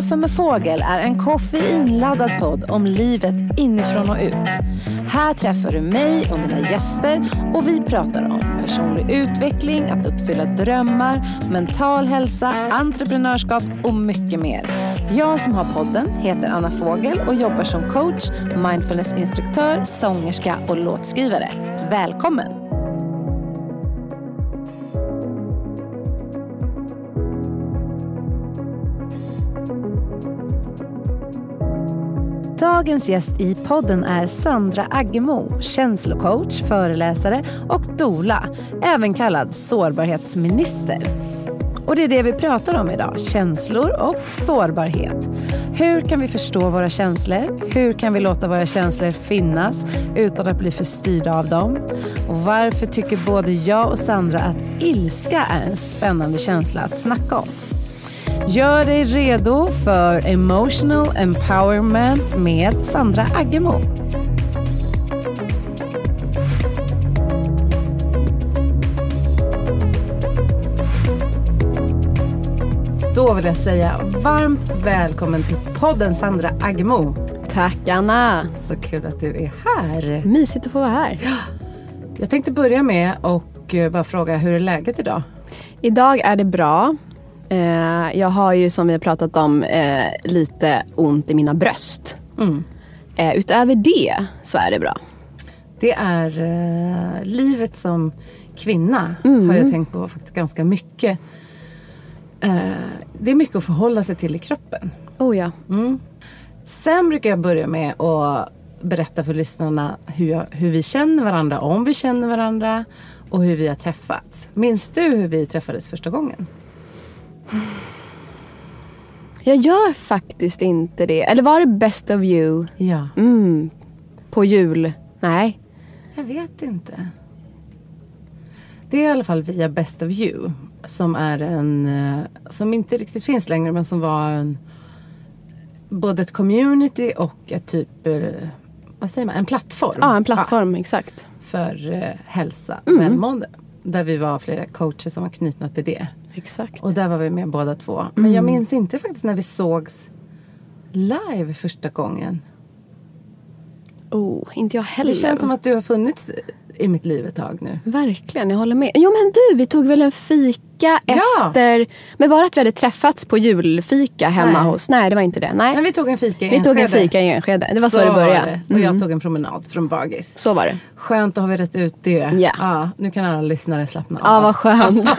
Kaffe med fågel är en koffeinladdad podd om livet inifrån och ut. Här träffar du mig och mina gäster och vi pratar om personlig utveckling, att uppfylla drömmar, mental hälsa, entreprenörskap och mycket mer. Jag som har podden heter Anna Fågel och jobbar som coach, mindfulnessinstruktör, sångerska och låtskrivare. Välkommen! Dagens gäst i podden är Sandra Aggemo, känslocoach, föreläsare och dola, även kallad sårbarhetsminister. Och det är det vi pratar om idag, känslor och sårbarhet. Hur kan vi förstå våra känslor? Hur kan vi låta våra känslor finnas utan att bli för styrda av dem? Och varför tycker både jag och Sandra att ilska är en spännande känsla att snacka om? Gör dig redo för emotional empowerment med Sandra Aggemo. Då vill jag säga varmt välkommen till podden Sandra Aggemo. Tack Anna. Så kul att du är här. Mysigt att få vara här. Jag tänkte börja med och eh, bara fråga hur är läget idag? Idag är det bra. Eh, jag har ju som vi har pratat om eh, lite ont i mina bröst. Mm. Eh, utöver det så är det bra. Det är eh, livet som kvinna Mm. har jag tänkt på faktiskt ganska mycket. Eh, det är mycket att förhålla sig till i kroppen. Oh ja. Mm. Sen brukar jag börja med att berätta för lyssnarna hur, jag, hur vi känner varandra, om vi känner varandra och hur vi har träffats. Minns du hur vi träffades första gången? Jag gör faktiskt inte det. Eller var det Best of you? Ja. Mm. På jul? Nej. Jag vet inte. Det är i alla fall via Best of You. Som är en, eh, som inte riktigt finns längre men som var en, både ett community och ett typ, eh, vad säger man, en plattform. Ja, en plattform. Exakt. Ja, för eh, hälsa och Mm. välmående. Där vi var flera coacher som var knutna till det. Exakt. Och där var vi med båda två. Men jag minns inte faktiskt när vi sågs live första gången. Oh, inte jag heller. Det känns som att du har funnits i mitt liv ett tag nu. Verkligen, jag håller med. Jo men du, vi tog väl en fika Ja. efter... Men var det att vi hade träffats på julfika hemma Nej. hos... Nej, det var inte det. Nej. Men vi tog en fika i vi tog en fika i Enskede. Det var så, det var började. det. Och jag Mm. tog en promenad från Bagis. Så var det. Skönt att ha vi rätt ut det. Ja. nu kan alla lyssnare slappna Ja, av. vad skönt.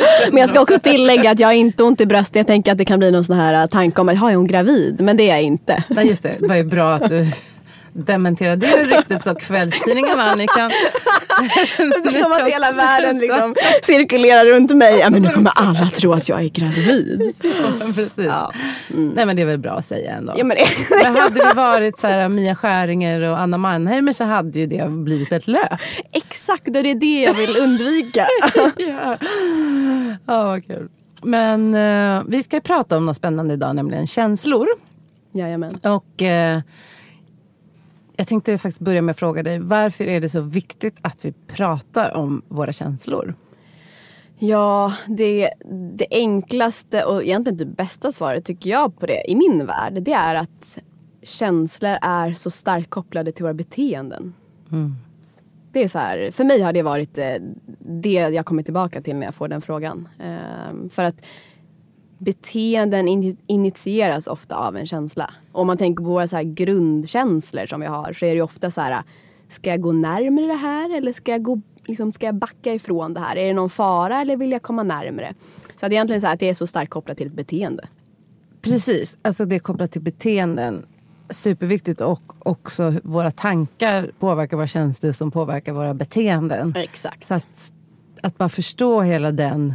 men jag ska också tillägga att jag har inte ont i bröstet. Jag tänker att det kan bli någon sån här äh, tanke om att har är hon gravid? Men det är jag inte. Nej just det, det var ju bra att du dementerade det ryktet så kvällstidningarna ni kan... Som att hela världen liksom cirkulerar runt mig. Ja, men nu kommer alla tro att jag är gravid. Ja, Precis. Ja. Mm. Nej men det är väl bra att säga ändå. Ja, men det... Men hade vi varit så här, Mia Skäringer och Anna Mannheimer så hade ju det blivit ett löp. Exakt, och det är det jag vill undvika. ja. ja, vad kul. Men eh, vi ska prata om något spännande idag, nämligen känslor. Jajamän. Och eh, jag tänkte faktiskt börja med att fråga dig, varför är det så viktigt att vi pratar om våra känslor? Ja, det, det enklaste och egentligen det bästa svaret tycker jag på det i min värld, det är att känslor är så starkt kopplade till våra beteenden. Det är så här, för mig har det varit eh, det jag kommer tillbaka till när jag får den frågan. Ehm, för att beteenden in, initieras ofta av en känsla. Om man tänker på våra så här grundkänslor som vi har så är det ju ofta så här, ska jag gå närmare det här eller ska jag, gå, liksom, ska jag backa ifrån det här? Är det någon fara eller vill jag komma närmare? Så att egentligen så här, att det är så starkt kopplat till ett beteende. Precis, alltså det är kopplat till beteenden. Superviktigt och också våra tankar påverkar våra känslor som påverkar våra beteenden. Exakt. Så att, att bara förstå hela den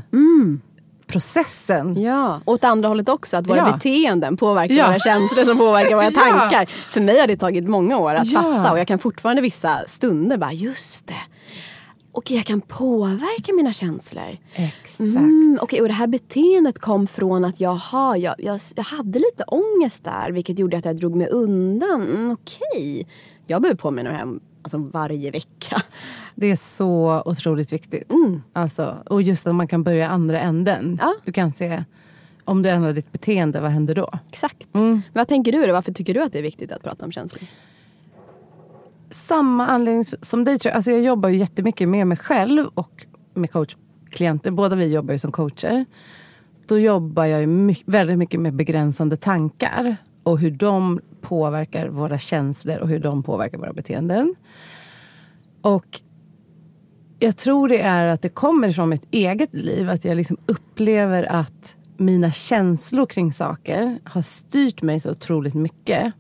processen. Ja, åt andra hållet också. Att våra Ja. beteenden påverkar Ja. våra känslor som påverkar våra Ja. tankar. För mig har det tagit många år att Ja. fatta och jag kan fortfarande vissa stunder bara, just det. Okej, jag kan påverka mina känslor. Exakt. Mm, Okej, och det här beteendet kom från att jaha, jag, jag, jag hade lite ångest där vilket gjorde att jag drog mig undan. Mm, Okej. Jag behöver påminna mig hem alltså, varje vecka. Det är så otroligt viktigt. Alltså, och just att man kan börja andra änden. Ja. Du kan se Om du ändrar ditt beteende, vad händer då? Exakt. Mm. Vad tänker du då? Varför tycker du att det är viktigt att prata om känslor? Samma anledning som dig tror jag. Alltså jag jobbar ju jättemycket med mig själv och med coachklienter. Båda vi jobbar ju som coacher. Då jobbar jag mycket, väldigt mycket med begränsande tankar och hur de påverkar våra känslor och hur de påverkar våra beteenden. Och jag tror det är att det kommer från mitt eget liv. Att jag liksom upplever att mina känslor kring saker har styrt mig så otroligt mycket.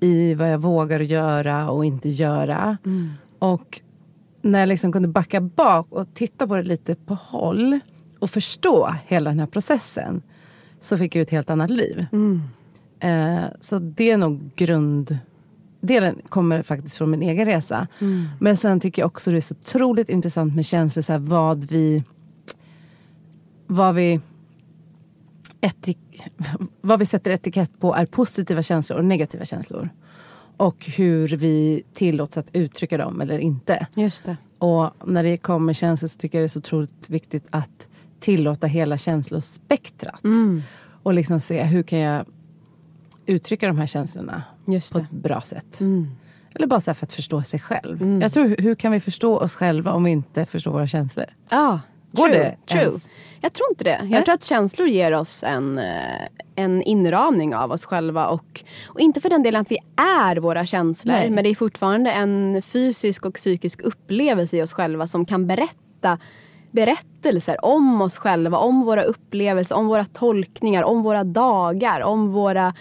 I vad jag vågar göra och inte göra. Och när jag liksom kunde backa bak och titta på det lite på håll och förstå hela den här processen så fick jag ett helt annat liv. Eh, så det är nog grunddelen kommer faktiskt från min egen resa. Men sen tycker jag också det är så otroligt intressant med känslor, så här, vad vi vad vi etik- vad vi sätter etikett på är positiva känslor och negativa känslor. Och hur vi tillåts att uttrycka dem eller inte. Just det. Och när det kommer känslor så tycker jag det är så otroligt viktigt att tillåta hela känslospektrat. Mm. Och liksom se hur kan jag uttrycka de här känslorna Just på ett bra sätt. Mm. Eller bara för att förstå sig själv. Jag tror, hur kan vi förstå oss själva om vi inte förstår våra känslor? Ja, Går true, det true. ens? Jag tror inte det. Jag tror att känslor ger oss en, eh, en inramning av oss själva. Och, och inte för den delen att vi är våra känslor. Nej. Men det är fortfarande en fysisk och psykisk upplevelse i oss själva som kan berätta berättelser om oss själva, om våra upplevelser, om våra tolkningar, om våra dagar, om våra...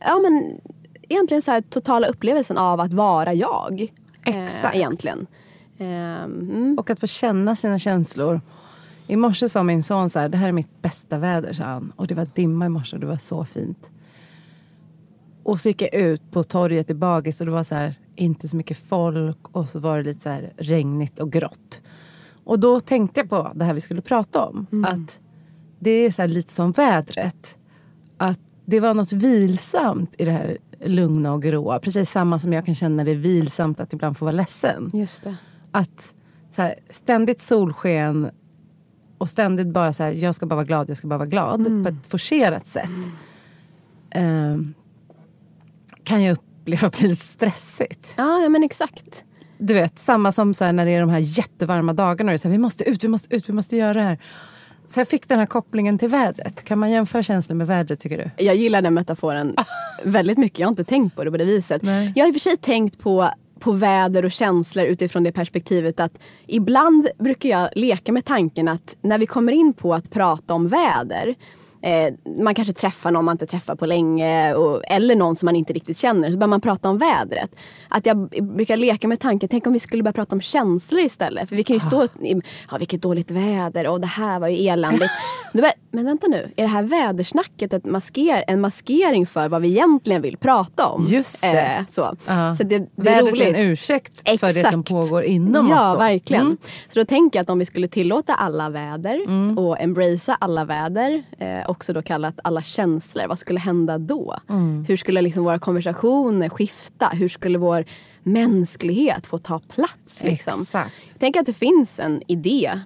Ja men egentligen så här totala upplevelsen av att vara jag. eh, Exakt. egentligen. Ehm, mm. Och att få känna sina känslor. I morse sa min son så här, det här är mitt bästa väder, sa han. Och det var dimma i morse och det var så fint. Och så gick jag ut på torget i Bagis och det var så här, inte så mycket folk och så var det lite så här regnigt och grått. Och då tänkte jag på det här vi skulle prata om. Att det är så här lite som vädret. Att det var något vilsamt i det här lugna och gråa. Precis samma som jag kan känna det är vilsamt att ibland få vara ledsen Just det. att så här, ständigt solsken och ständigt bara så här, jag ska bara vara glad, jag ska bara vara glad på ett forcerat sätt. ehm, kan jag uppleva blir lite stressigt. Ja, ja men exakt. Du vet, samma som så här, när det är de här jättevarma dagarna. Och det är så här, vi måste ut, vi måste ut, vi måste göra det här. Så jag fick den här kopplingen till vädret. Kan man jämföra känslor med vädret tycker du? Jag gillar den metaforen väldigt mycket. Jag har inte tänkt på det på det viset. Nej. Jag har i och för sig tänkt på, på väder och känslor utifrån det perspektivet att ibland brukar jag leka med tanken att när vi kommer in på att prata om väder Eh, man kanske träffar någon man inte träffat på länge och, eller någon som man inte riktigt känner. Så börjar man prata om vädret. Att jag brukar leka med tanken, tänk om vi skulle börja prata om känslor istället. För vi kan ju stå i, ja vilket dåligt väder och det här var ju eländigt. Bara, men vänta nu, är det här vädersnacket ett masker, en maskering för vad vi egentligen vill prata om? Just det. Eh, så Ja. så det, det är Vädret roligt. är en ursäkt för det som Exakt. pågår inom ja, oss. Då. verkligen. Mm. Så då tänker jag att om vi skulle tillåta alla väder och embracea alla väder, eh, också då kallat alla känslor, vad skulle hända då? Mm. Hur skulle liksom våra konversationer skifta? Hur skulle vår mänsklighet få ta plats? Liksom? Exakt. Tänker att det finns en idé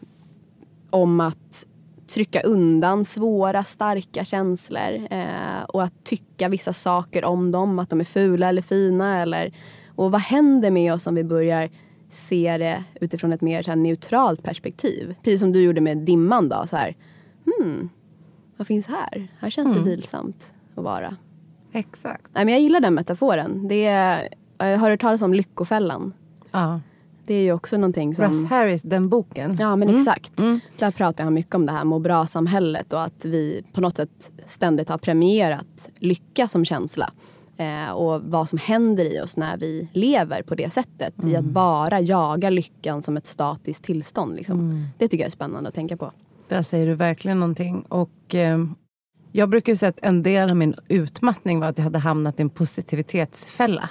om att trycka undan svåra, starka känslor eh, och att tycka vissa saker om dem, att de är fula eller fina. Eller, och vad händer med oss om vi börjar se det utifrån ett mer så neutralt perspektiv? Precis som du gjorde med dimman. Då, så här, hmm, vad finns här? Här känns det vilsamt att vara. Exakt. Nej, men jag gillar den metaforen. Det är, jag har hört talas om Lyckofällan. Ja. Det är ju också någonting som... Russ Harris, den boken. Ja men exakt. Mm. Där pratar han mycket om det här må bra-samhället och att vi på något sätt ständigt har premierat lycka som känsla. Eh, och vad som händer i oss när vi lever på det sättet. I Mm. att bara jaga lyckan som ett statiskt tillstånd. Liksom. Mm. Det tycker jag är spännande att tänka på. Där säger du verkligen någonting. Och, eh, jag brukar ju säga att en del av min utmattning var att jag hade hamnat i en positivitetsfälla.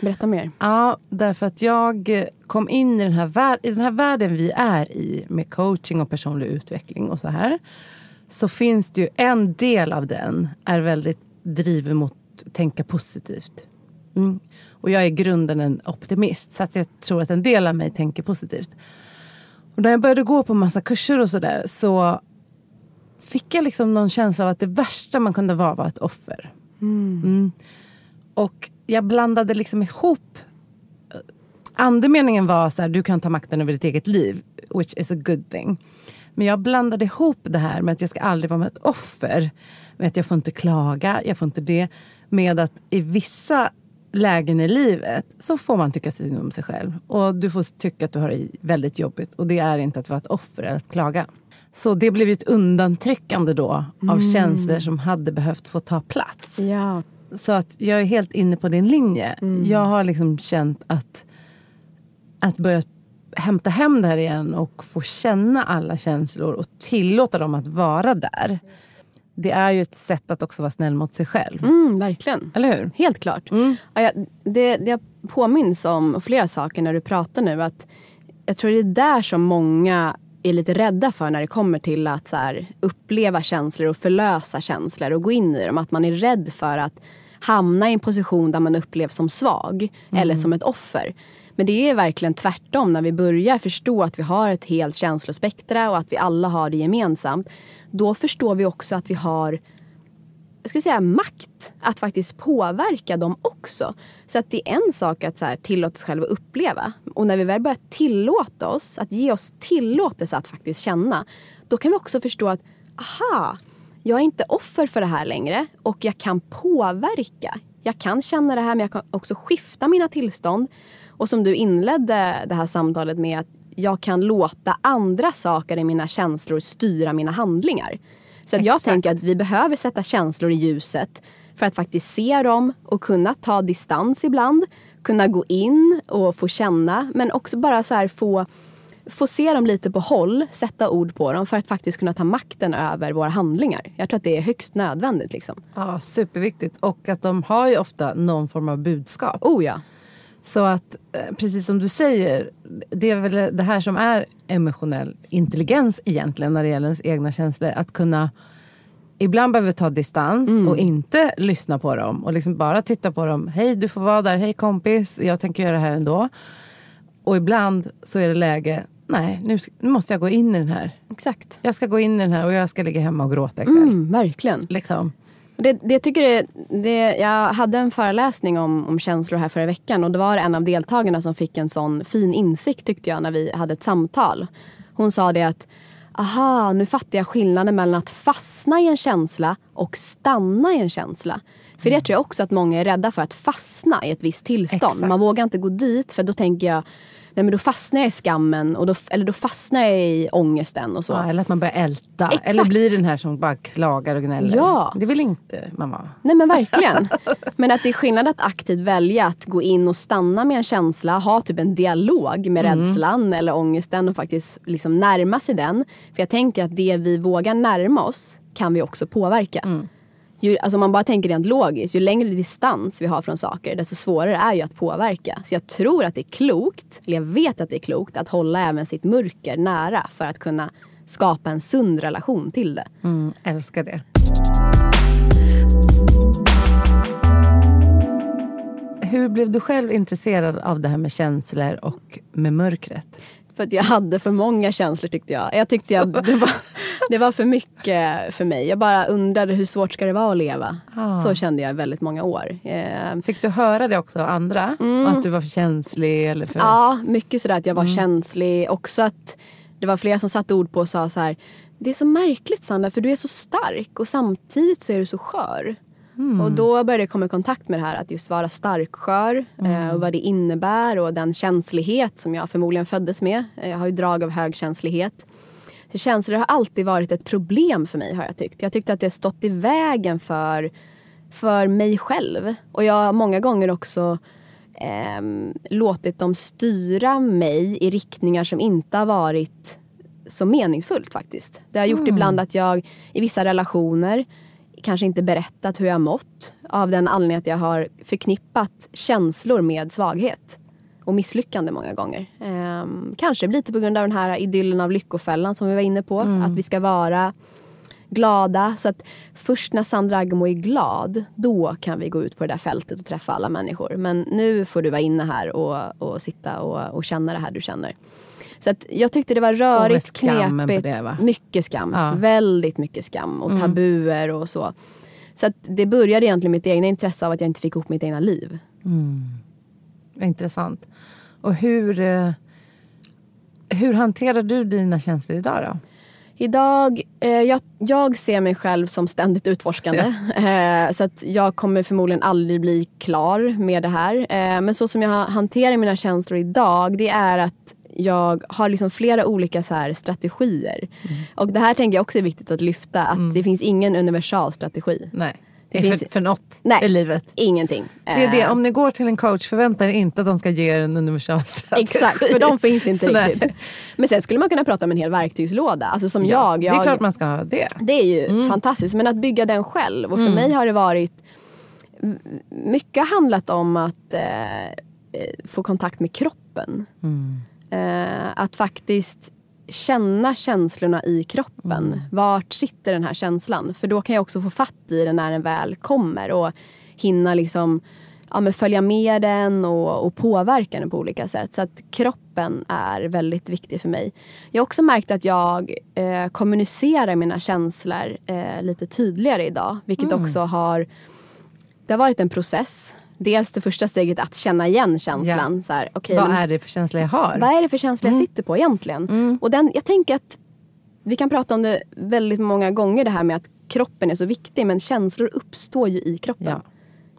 Berätta mer. Ja, därför att jag kom in i den, här vär- i den här världen vi är i med coaching och personlig utveckling och så här. Så finns det ju en del av den är väldigt driven mot att tänka positivt. Mm. Och jag är i grunden en optimist så att jag tror att en del av mig tänker positivt. Och när jag började gå på massa kurser och sådär så fick jag liksom någon känsla av att det värsta man kunde vara var ett offer. Mm. Och jag blandade liksom ihop Andemeningen var så här, du kan ta makten över ditt eget liv, which is a good thing. Men jag blandade ihop det här med att jag ska aldrig vara ett offer. Med att jag får inte klaga, jag får inte det. Med att i vissa lägen i livet så får man tycka synd om sig själv. Och du får tycka att du har det väldigt jobbigt. Och det är inte att vara ett offer eller att klaga. Så det blev ju ett undantryckande då av mm. känslor som hade behövt få ta plats. Ja. Så att jag är helt inne på din linje. Mm. Jag har liksom känt att, att börja hämta hem det här igen och få känna alla känslor och tillåta dem att vara där. Det är ju ett sätt att också vara snäll mot sig själv. Mm, verkligen. Eller hur? Helt klart. Mm. Ja, det, det jag påminns om flera saker när du pratar nu. Att jag tror det är där som många är lite rädda för när det kommer till att så här, uppleva känslor och förlösa känslor och gå in i dem. Att man är rädd för att hamna i en position där man upplevs som svag mm. eller som ett offer. Men det är verkligen tvärtom när vi börjar förstå att vi har ett helt känslospektra och att vi alla har det gemensamt. Då förstår vi också att vi har jag ska säga, makt att faktiskt påverka dem också. Så att det är en sak att så här, tillåta sig själva uppleva. Och när vi väl börjar tillåta oss, att ge oss tillåtelse att faktiskt känna. Då kan vi också förstå att, aha, jag är inte offer för det här längre och jag kan påverka. Jag kan känna det här men jag kan också skifta mina tillstånd. Och som du inledde det här samtalet med att jag kan låta andra saker i mina känslor styra mina handlingar. Så jag tänker att vi behöver sätta känslor i ljuset för att faktiskt se dem och kunna ta distans ibland. Kunna gå in och få känna men också bara så få, få se dem lite på håll, sätta ord på dem för att faktiskt kunna ta makten över våra handlingar. Jag tror att det är högst nödvändigt. Liksom. Ja, superviktigt. Och att de har ju ofta någon form av budskap. Oh ja. Så att, eh, precis som du säger, det är väl det här som är emotionell intelligens egentligen när det gäller ens egna känslor. Att kunna ibland behöver ta distans mm. och inte lyssna på dem och liksom bara titta på dem. Hej, du får vara där. Hej kompis, jag tänker göra det här ändå. Och ibland så är det läge, nej, nu, nu måste jag gå in i den här. Exakt. Jag ska gå in i den här och jag ska ligga hemma och gråta ikväll. Mm, verkligen. Liksom. Det, det tycker det, det, jag hade en föreläsning om, om känslor här förra veckan och det var en av deltagarna som fick en sån fin insikt tyckte jag när vi hade ett samtal. Hon sa det att aha, nu fattar jag skillnaden mellan att fastna i en känsla och stanna i en känsla. För det mm. tror jag också att många är rädda för, att fastna i ett visst tillstånd. Exakt. Man vågar inte gå dit för då tänker jag nej men då fastnar jag i skammen och då, eller då fastnar jag i ångesten och så. Ja, eller att man börjar älta. Exakt. Eller blir den här som bara klagar och gnäller. Ja. Det vill inte man vara. Nej men verkligen. men att det är skillnad att aktivt välja att gå in och stanna med en känsla, ha typ en dialog med mm. rädslan eller ångesten och faktiskt liksom närma sig den. För jag tänker att det vi vågar närma oss kan vi också påverka. Mm ju, alltså om man bara tänker rent logiskt, ju längre distans vi har från saker desto svårare är ju att påverka. Så jag tror att det är klokt, eller jag vet att det är klokt, att hålla även sitt mörker nära för att kunna skapa en sund relation till det. Mm, älskar det. Hur blev du själv intresserad av det här med känslor och med mörkret? För att jag hade för många känslor tyckte jag. Jag tyckte jag, det, var, det var för mycket för mig. Jag bara undrade hur svårt ska det vara att leva. Ah. Så kände jag i väldigt många år. Eh, Fick du höra det också av andra? Mm. Att du var för känslig? Eller för... Ja, mycket sådär att jag var mm. känslig. Också att det var flera som satte ord på och sa så här. Det är så märkligt Sandra, för du är så stark och samtidigt så är du så skör. Mm. Och då började jag komma i kontakt med det här att just vara starkskör mm. eh, och vad det innebär och den känslighet som jag förmodligen föddes med. Jag har ju drag av högkänslighet. Så känslor har alltid varit ett problem för mig har jag tyckt. Jag tyckte att det stått i vägen för, för mig själv. Och jag har många gånger också eh, låtit dem styra mig i riktningar som inte har varit så meningsfullt faktiskt. Det har gjort mm. ibland att jag i vissa relationer kanske inte berättat hur jag mått av den anledningen att jag har förknippat känslor med svaghet och misslyckande många gånger. Ehm, kanske lite på grund av den här idyllen av lyckofällan som vi var inne på. Mm. Att vi ska vara glada. Så att först när Sandra Agemo är glad, då kan vi gå ut på det där fältet och träffa alla människor. Men nu får du vara inne här och, och sitta och, och känna det här du känner. Så att jag tyckte det var rörigt, knepigt. det, mycket skam. Ja. Väldigt mycket skam och Mm. tabuer och så. Så att det började egentligen mitt egna intresse av att jag inte fick ihop mitt egna liv. Intressant. Och hur, eh, hur hanterar du dina känslor idag då? Idag, eh, jag, jag ser mig själv som ständigt utforskande. Eh, så att jag kommer förmodligen aldrig bli klar med det här. Eh, men så som jag hanterar mina känslor idag, det är att jag har liksom flera olika så här strategier. Och det här tänker jag också är viktigt att lyfta, att det finns ingen universal strategi. Nej, Det det finns- för, för något Nej. i livet. Ingenting. Det är det, Eh, om ni går till en coach, förvänta er inte att de ska ge er en universal strategi. Exakt, för de finns inte Nej. riktigt. Men sen skulle man kunna prata om en hel verktygslåda. Alltså som Ja, jag, Det jag är klart man ska ha det. Det är ju Mm. fantastiskt. Men att bygga den själv. Och för mig har det varit mycket handlat om att eh, eh, få kontakt med kroppen. Mm. Eh, att faktiskt känna känslorna i kroppen. Mm. Vart sitter den här känslan? För då kan jag också få fatt i den när den väl kommer. Och hinna liksom ja, följa med den och, och påverka den på olika sätt. Så att kroppen är väldigt viktig för mig. Jag har också märkt att jag eh, kommunicerar mina känslor eh, lite tydligare idag. Vilket Mm. också har det har varit en process. Dels det första steget att känna igen känslan. Så här, okej, Vad men- är det för känsla jag har? vad är det för känsla jag sitter på egentligen? Och den, jag tänker att vi kan prata om det väldigt många gånger det här med att kroppen är så viktig men känslor uppstår ju i kroppen. Ja.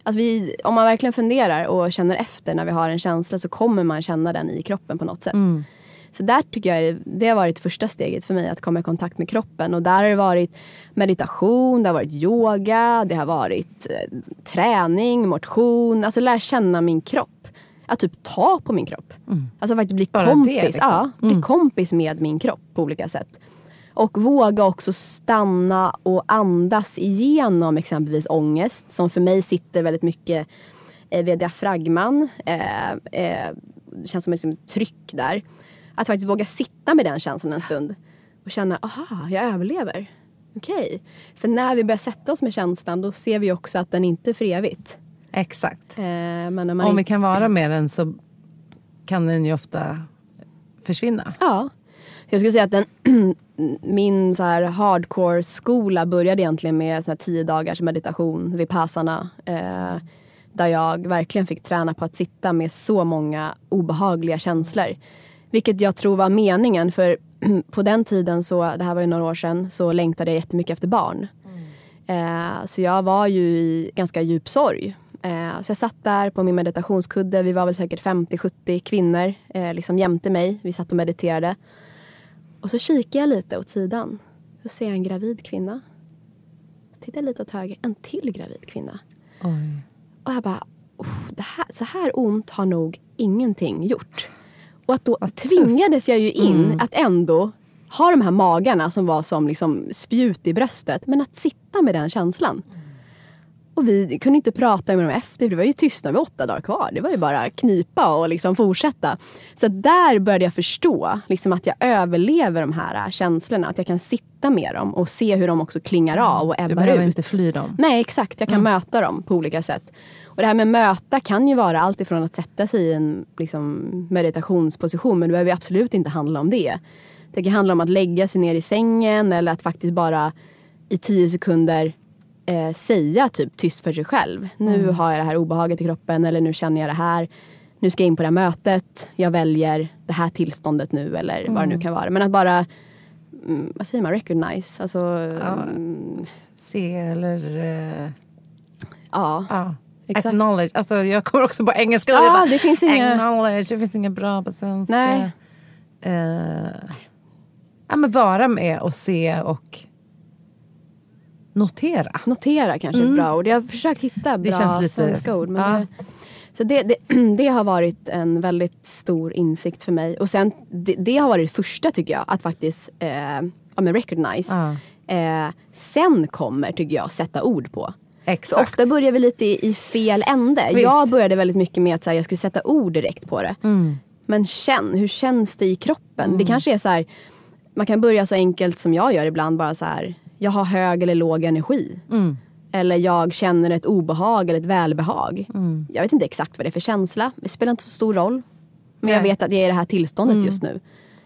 Alltså vi, om man verkligen funderar och känner efter när vi har en känsla så kommer man känna den i kroppen på något sätt. Mm. Så där tycker jag det har varit första steget för mig att komma i kontakt med kroppen. Och där har det varit meditation, det har varit yoga, det har varit eh, träning, motion. Alltså lära känna min kropp. Att typ ta på min kropp. Alltså faktiskt bli Bara det, kompis. liksom. Ja, bli kompis med min kropp på olika sätt. Och våga också stanna och andas igenom exempelvis ångest. Som för mig sitter väldigt mycket eh, vid diafragman. Eh, eh, det känns som ett liksom, tryck där. Att faktiskt våga sitta med den känslan en stund. Och känna, aha, jag överlever. Okej. För när vi börjar sätta oss med känslan då ser vi också att den inte är för evigt. Exakt. Eh, Om vi inte- kan vara med den så kan den ju ofta försvinna. Ja. Så jag skulle säga att den, min så här hardcore-skola började egentligen med så här tio dagars meditation vid Passarna. Eh, där jag verkligen fick träna på att sitta med så många obehagliga känslor. Vilket jag tror var meningen för på den tiden, så, det här var ju några år sedan, så längtade jag jättemycket efter barn. Eh, så jag var ju i ganska djup sorg. Eh, så jag satt där på min meditationskudde. Vi var väl säkert 50-70 kvinnor eh, liksom jämte mig. Vi satt och mediterade. Och så kikar jag lite åt sidan. Så ser jag en gravid kvinna. Tittar lite åt höger. En till gravid kvinna. Oj. Och jag bara, oh, det här, så här ont har nog ingenting gjort. Och att då Vad tufft. tvingades jag ju in att ändå ha de här magarna som var som liksom spjut i bröstet. Men att sitta med den känslan. Och vi kunde inte prata med dem efter, det var ju tyst när vi var åtta dagar kvar. Det var ju bara knipa och liksom fortsätta. Så där började jag förstå liksom att jag överlever de här känslorna. Att jag kan sitta med dem och se hur de också klingar av och Du ebbar behöver ut. inte fly dem. Nej, exakt. Jag kan möta dem på olika sätt. Och det här med möta kan ju vara allt ifrån att sätta sig i en liksom, meditationsposition, men det behöver absolut inte handla om det. Det kan handla om att lägga sig ner i sängen eller att faktiskt bara i tio sekunder eh, säga typ tyst för sig själv. Nu har jag det här obehaget i kroppen eller nu känner jag det här. Nu ska jag in på det här mötet. Jag väljer det här tillståndet nu eller vad det nu kan vara. Men att bara, mm, vad säger man, recognize. Alltså, mm, Se eller... eh, ja. ja. Exakt. Acknowledge. Alltså, jag kommer också på engelska. är bara, det finns inga- Acknowledge. Det finns inget bra på svenska. Nej. Eh, ja, men vara med och se och notera. Notera kanske är ett bra ord. Jag har försökt hitta bra känns lite- svenska ord. Men ja. det, så det, det, det har varit en väldigt stor insikt för mig. Och sen, det, det har varit det första tycker jag, att faktiskt eh, ja, men recognize. Ja. Eh, sen kommer, tycker jag, sätta ord på. Så Exakt. ofta börjar vi lite i, fel ände. Visst. Jag började väldigt mycket med att så här, jag skulle sätta ord direkt på det. Mm. Men känn, hur känns det i kroppen? Det kanske är så här, man kan börja så enkelt som jag gör ibland, bara så här, jag har hög eller låg energi. Mm. Eller jag känner ett obehag eller ett välbehag. Mm. Jag vet inte exakt vad det är för känsla. Det spelar inte så stor roll. Men jag Nej. vet att jag är i det här tillståndet just nu.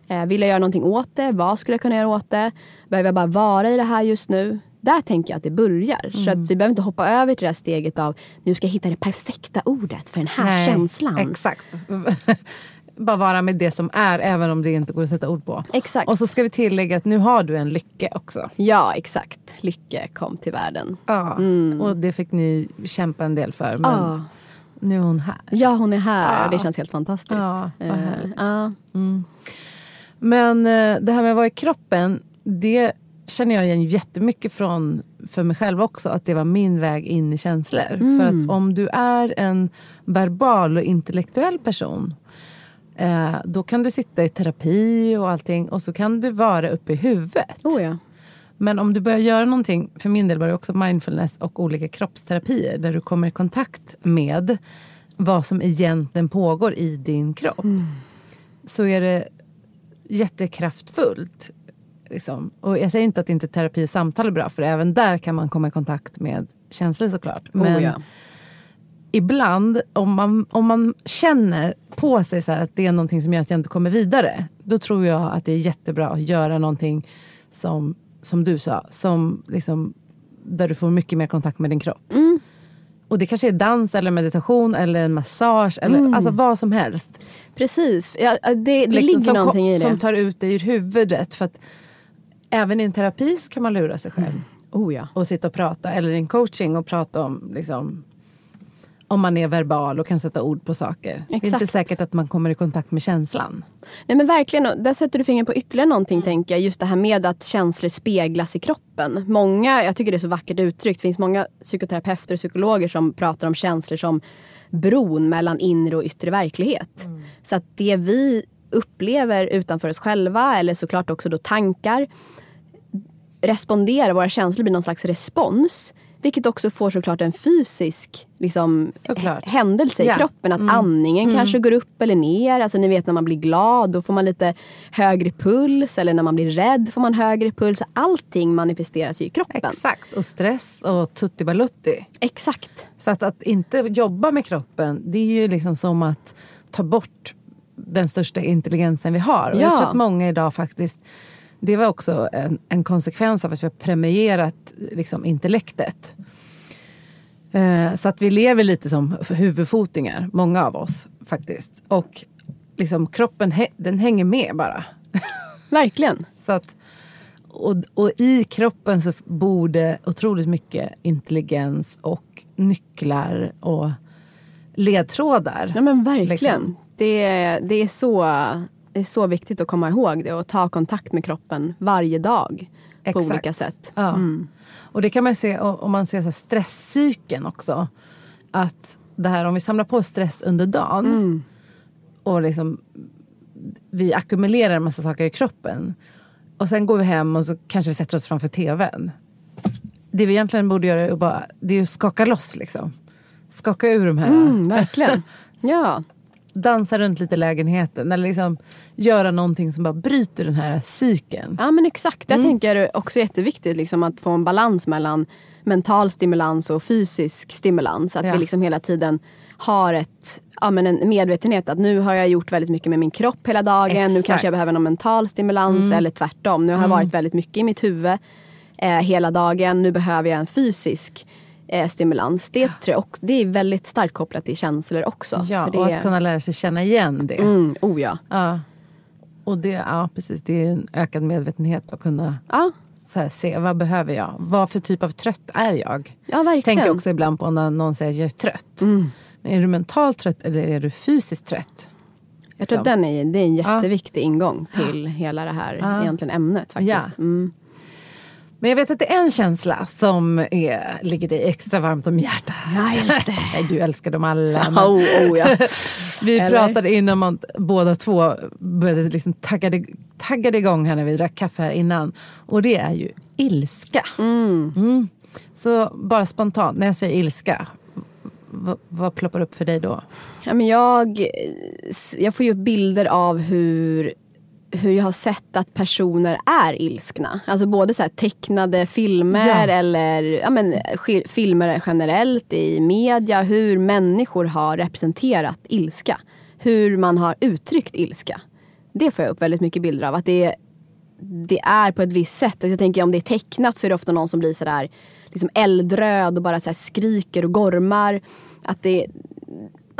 Eh, vill jag göra någonting åt det? Vad skulle jag kunna göra åt det? Behöver jag bara vara i det här just nu? Där tänker jag att det börjar. Mm. Så att vi behöver inte hoppa över till det här steget av nu ska jag hitta det perfekta ordet för den här Nej, känslan. Exakt. bara vara med det som är även om det inte går att sätta ord på. Exakt. Och så ska vi tillägga att nu har du en Lycke också. Ja exakt. Lycke kom till världen. Ja, mm. och det fick ni kämpa en del för. Men ja. nu är hon här. Ja hon är här. Ja. Det känns helt fantastiskt. Ja, uh, ja. Mm. Men uh, det här med att vara i kroppen. Det känner jag igen jättemycket från för mig själv också. Att det var min väg in i känslor. Mm. För att om du är en verbal och intellektuell person Eh, då kan du sitta i terapi och allting och så kan du vara uppe i huvudet. Oh ja. Men om du börjar göra någonting, för min del var det också mindfulness och olika kroppsterapier där du kommer i kontakt med vad som egentligen pågår i din kropp. Mm. Så är det jättekraftfullt. Liksom. Och jag säger inte att inte terapi och samtal är bra för även där kan man komma i kontakt med känslor såklart. Oh Men oh ja ibland om man, om man känner på sig så att det är någonting som gör att jag inte kommer vidare. Då tror jag att det är jättebra att göra någonting som, som du sa, som liksom, där du får mycket mer kontakt med din kropp. Mm. Och det kanske är dans eller meditation eller en massage eller mm. alltså vad som helst. Precis, ja, det, det liksom ligger någonting i det. Som tar ut dig ur huvudet. För att även i en terapi så kan man lura sig själv. Mm. Oh ja. Och sitta och prata. Eller i en coaching och prata om liksom, om man är verbal och kan sätta ord på saker. Exakt. Det är inte säkert att man kommer i kontakt med känslan. Nej men verkligen, där sätter du fingret på ytterligare någonting mm. tänker jag. Just det här med att känslor speglas i kroppen. Många, jag tycker det är så vackert uttryckt, det finns många psykoterapeuter och psykologer som pratar om känslor som bron mellan inre och yttre verklighet. Mm. Så att det vi upplever utanför oss själva eller såklart också då tankar responderar, våra känslor blir någon slags respons vilket också får såklart en fysisk liksom, händelse i yeah. kroppen. Att mm. andningen mm. kanske går upp eller ner. Alltså ni vet när man blir glad då får man lite högre puls. Eller när man blir rädd får man högre puls. Allting manifesteras ju i kroppen. Exakt. Och stress och tutti balutti. Exakt. Så att, att inte jobba med kroppen det är ju liksom som att ta bort den största intelligensen vi har. Och ja. Jag tror att många idag faktiskt det var också en, en konsekvens av att vi har premierat liksom, intellektet. Eh, så att vi lever lite som huvudfotingar, många av oss faktiskt. Och liksom, kroppen den hänger med bara. Verkligen. så att, och, och i kroppen så bor det otroligt mycket intelligens och nycklar och ledtrådar. Ja men verkligen. Liksom. Det, det är så är så viktigt att komma ihåg det och ta kontakt med kroppen varje dag. Exakt. På olika sätt. Ja. Mm. Och det kan man se om man ser stresscykeln också. Att det här om vi samlar på stress under dagen mm. och liksom vi ackumulerar en massa saker i kroppen. Och sen går vi hem och så kanske vi sätter oss framför tvn. Det vi egentligen borde göra är, bara, det är att skaka loss. Liksom. Skaka ur de här... Mm, verkligen. ja dansa runt lite i lägenheten eller liksom göra någonting som bara bryter den här cykeln. Ja men exakt, jag mm. tänker också jätteviktigt liksom, att få en balans mellan mental stimulans och fysisk stimulans. Att ja. vi liksom hela tiden har ett, ja, men en medvetenhet att nu har jag gjort väldigt mycket med min kropp hela dagen. Exakt. Nu kanske jag behöver någon mental stimulans mm. eller tvärtom. Nu har jag mm. varit väldigt mycket i mitt huvud eh, hela dagen. Nu behöver jag en fysisk eh, stimulans. Det, tror och det är väldigt starkt kopplat till känslor också. Ja, det och att kunna lära sig känna igen det. Mm, oh ja. ja. Och det, ja, precis, det är en ökad medvetenhet att kunna ja. här, se vad behöver jag? Vad för typ av trött är jag? Ja, verkligen. Tänker också ibland på när någon säger att jag är trött. Mm. Men är du mentalt trött eller är du fysiskt trött? Jag tror att den är, det är en jätteviktig ja. ingång till hela det här ja. egentligen ämnet. faktiskt. Mm. Men jag vet att det är en känsla som är, ligger dig extra varmt om hjärtat. Nej, du älskar dem alla. Men... Oh, oh, ja. vi Eller? pratade innan att båda två började liksom taggade, taggade igång här när vi drack kaffe här innan. Och det är ju ilska. Mm. Mm. Så bara spontant, när jag säger ilska, vad, vad ploppar upp för dig då? Ja, men jag, jag får ju upp bilder av hur hur jag har sett att personer är ilskna. Alltså både så tecknade filmer ja. eller ja, men, filmer generellt i media. Hur människor har representerat ilska. Hur man har uttryckt ilska. Det får jag upp väldigt mycket bilder av. Att det, det är på ett visst sätt. Alltså jag tänker om det är tecknat så är det ofta någon som blir sådär liksom eldröd och bara så skriker och gormar. Att det,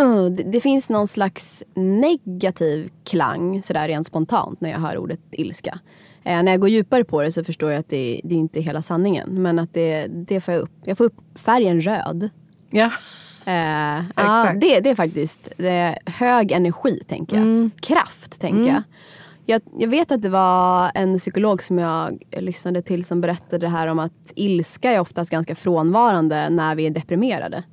uh, det, det, finns någon slags negativ klang sådär rent spontant när jag hör ordet ilska. Eh, när jag går djupare på det så förstår jag att det, det är inte är hela sanningen. Men att det, det får jag upp. Jag får upp färgen röd. Ja. Eh, ja, det, det är faktiskt det är hög energi, tänker jag. Mm. Kraft, tänker mm. jag. jag. Jag vet att det var en psykolog som jag lyssnade till som berättade det här om att ilska är oftast ganska frånvarande när vi är deprimerade.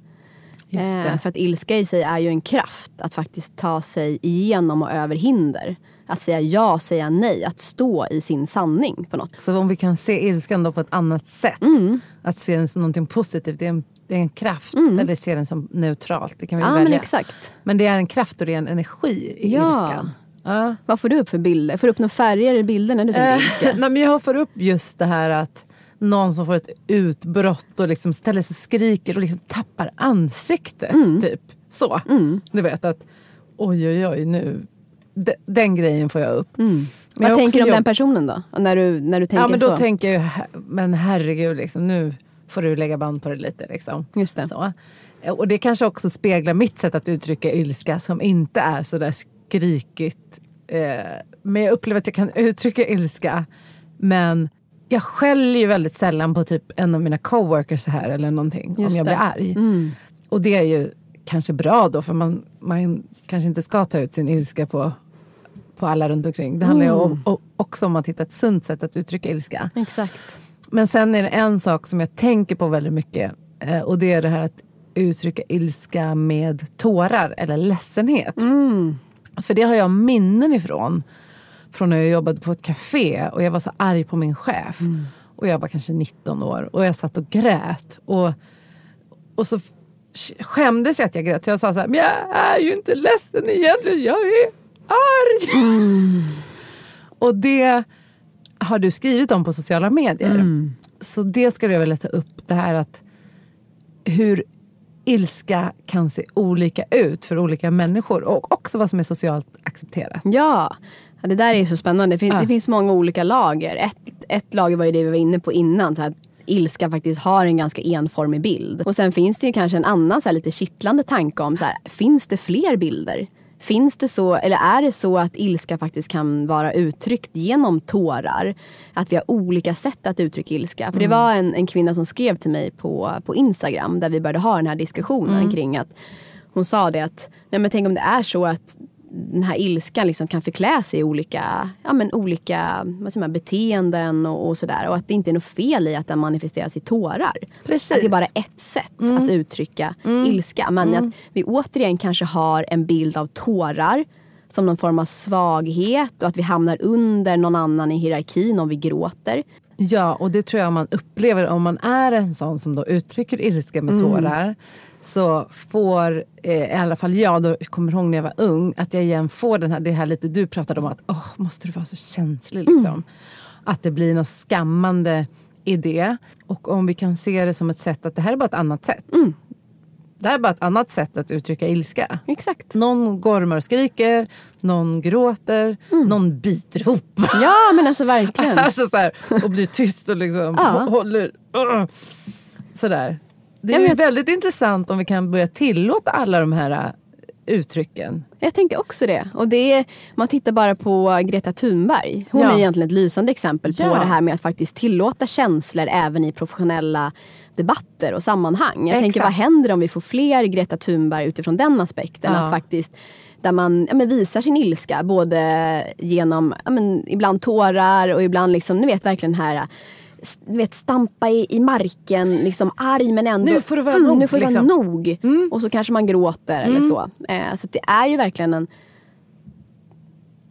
Eh, för att ilska i sig är ju en kraft att faktiskt ta sig igenom och över hinder. Att säga ja, säga nej, att stå i sin sanning på något. Så om vi kan se ilskan då på ett annat sätt, mm. att se den som något positivt, det är en, det är en kraft, mm. eller se den som neutralt, det kan vi ja, välja. Men, exakt. men det är en kraft och det är en energi i ja. ilskan. Ja. Vad får du upp för bilder? Får du upp några färger i bilder när du tänker äh, ilska? Nej, men jag får upp just det här att någon som får ett utbrott och liksom ställer sig och skriker och liksom tappar ansiktet. Mm. Typ så. Mm. Du vet att oj oj oj nu de, den grejen får jag upp. Mm. Vad tänker du om den personen då? När du, när du tänker ja, men då så? tänker jag, men herregud, liksom, nu får du lägga band på det lite. Liksom. Just det. Så. Och det kanske också speglar mitt sätt att uttrycka ilska som inte är så där skrikigt. Eh, men jag upplever att jag kan uttrycka ilska. Men jag skäller ju väldigt sällan på typ en av mina coworkers här eller någonting. Just om jag det. blir arg. Mm. Och det är ju kanske bra då för man, man kanske inte ska ta ut sin ilska på, på alla runt omkring. Det handlar mm. ju också om att hitta ett sunt sätt att uttrycka ilska. Exakt. Men sen är det en sak som jag tänker på väldigt mycket eh, och det är det här att uttrycka ilska med tårar eller ledsenhet. Mm. För det har jag minnen ifrån. Från när jag jobbade på ett café och jag var så arg på min chef. Mm. Och jag var kanske 19 år och jag satt och grät. Och, och så skämdes jag att jag grät. Så jag sa så här, men jag är ju inte ledsen egentligen, jag är arg. Mm. Och det har du skrivit om på sociala medier. Mm. Så det ska jag vilja ta upp, det här att hur ilska kan se olika ut för olika människor och också vad som är socialt accepterat. Ja, det där är så spännande. Det finns, ja. det finns många olika lager. Ett, ett lager var ju det vi var inne på innan. Så här, ilska faktiskt har en ganska enformig bild. Och sen finns det ju kanske en annan så här, lite kittlande tanke om så här, finns det fler bilder? Finns det så, eller är det så att ilska faktiskt kan vara uttryckt genom tårar? Att vi har olika sätt att uttrycka ilska. För mm. det var en, en kvinna som skrev till mig på, på Instagram där vi började ha den här diskussionen mm. kring att hon sa det att, nej men tänk om det är så att den här ilskan liksom kan förklä sig i olika, ja, men olika vad säger man, beteenden och, och sådär. Och att det inte är något fel i att den manifesteras i tårar. Precis. Att det är bara ett sätt mm. att uttrycka mm. ilska. Men mm. att vi återigen kanske har en bild av tårar som någon form av svaghet och att vi hamnar under någon annan i hierarkin om vi gråter. Ja, och det tror jag man upplever om man är en sån som då uttrycker ilska med mm. tårar så får eh, i alla fall jag, då kommer ihåg när jag var ung, att jag igen får den här, det här lite du pratade om att oh, måste du vara så känslig liksom. Mm. Att det blir något skammande i det. Och om vi kan se det som ett sätt att det här är bara ett annat sätt. Mm. Det här är bara ett annat sätt att uttrycka ilska. Exakt. Någon gormar och skriker, någon gråter, mm. någon biter ihop. Ja men alltså verkligen. alltså så här, och blir tyst och liksom håller... Uh, sådär. Det är ja, väldigt intressant om vi kan börja tillåta alla de här äh, uttrycken. Jag tänker också det. Och det är, man tittar bara på Greta Thunberg. Hon ja. är egentligen ett lysande exempel på det här med att faktiskt tillåta känslor även i professionella debatter och sammanhang. Jag Exakt. tänker vad händer om vi får fler Greta Thunberg utifrån den aspekten? Ja. Att faktiskt där man ja, visar sin ilska både genom ja, ibland tårar och ibland liksom, ni vet verkligen den här vet, stampa i, i marken, liksom arg men ändå nu får det vara mm, nog. Nu får det liksom. vara nog. Mm. Och så kanske man gråter mm. eller så. Eh, så det är ju verkligen en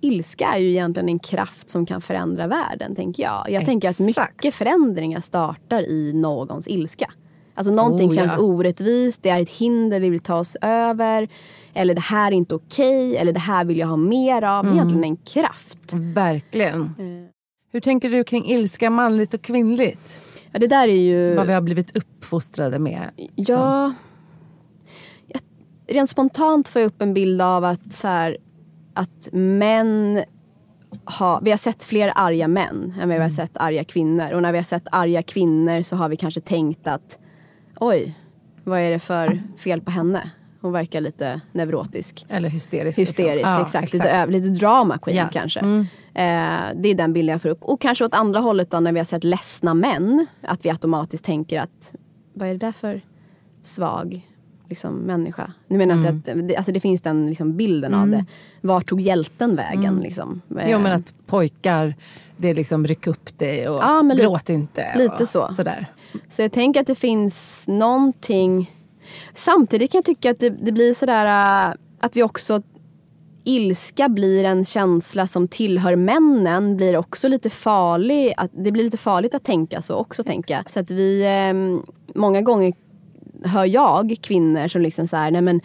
Ilska är ju egentligen en kraft som kan förändra världen, tänker jag. Jag Exakt. tänker att mycket förändringar startar i någons ilska. Alltså någonting oh, känns ja. orättvist, det är ett hinder vi vill ta oss över. Eller det här är inte okej, eller det här vill jag ha mer av. Mm. Det är egentligen en kraft. Verkligen. Eh. Hur tänker du kring ilska manligt och kvinnligt? Ja, det där är ju... Vad vi har blivit uppfostrade med. Ja. rent spontant får jag upp en bild av att, så här, att män ha, vi har sett fler arga män än vi har sett arga kvinnor. Och när vi har sett arga kvinnor så har vi kanske tänkt att oj, vad är det för fel på henne? Hon verkar lite neurotisk. Eller hysterisk. Hysterisk, liksom. ja, exakt. Lite, lite drama queen Ja. kanske. Mm. Eh, det är den bilden jag får upp. Och kanske åt andra hållet då när vi har sett ledsna män. Att vi automatiskt tänker att vad är det där för svag liksom, människa? Nu menar jag inte att det, alltså det finns den liksom, bilden av det. Var tog hjälten vägen? Liksom? Mm. Jo men Eh, att pojkar, det är liksom ryck upp dig och Ja, gråt inte. lite så. Sådär. Så jag tänker att det finns någonting Samtidigt kan jag tycka att det, det blir sådär äh, att vi också Ilska blir en känsla som tillhör männen blir också lite farlig. Att, det blir lite farligt att tänka så också tänka. Så att vi ehm, Många gånger hör jag kvinnor som liksom så här, nej men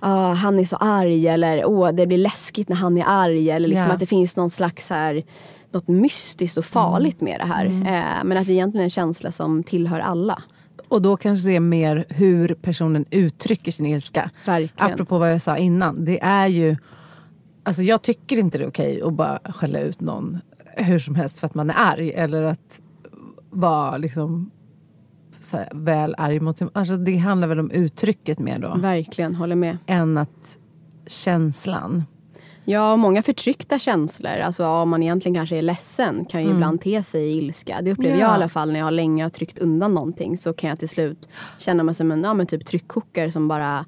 ah, han är så arg eller åh det blir läskigt när han är arg. Eller liksom Ja. att det finns någon slags här, något mystiskt och farligt med det här. Eh, men att det egentligen är en känsla som tillhör alla. Och då kanske det är mer hur personen uttrycker sin ilska. Verkligen. Apropå vad jag sa innan. Det är ju... Alltså jag tycker inte det är okej att bara skälla ut någon hur som helst för att man är arg. Eller att vara liksom här, väl arg mot sin... Alltså det handlar väl om uttrycket mer då. Verkligen, håller med. Än att känslan. Ja, många förtryckta känslor, alltså om man egentligen kanske är ledsen, kan ju ibland te sig i ilska. Det upplever Ja. jag i alla fall när jag länge har tryckt undan någonting. Så kan jag till slut känna mig som en ja, men typ tryckkokare som bara,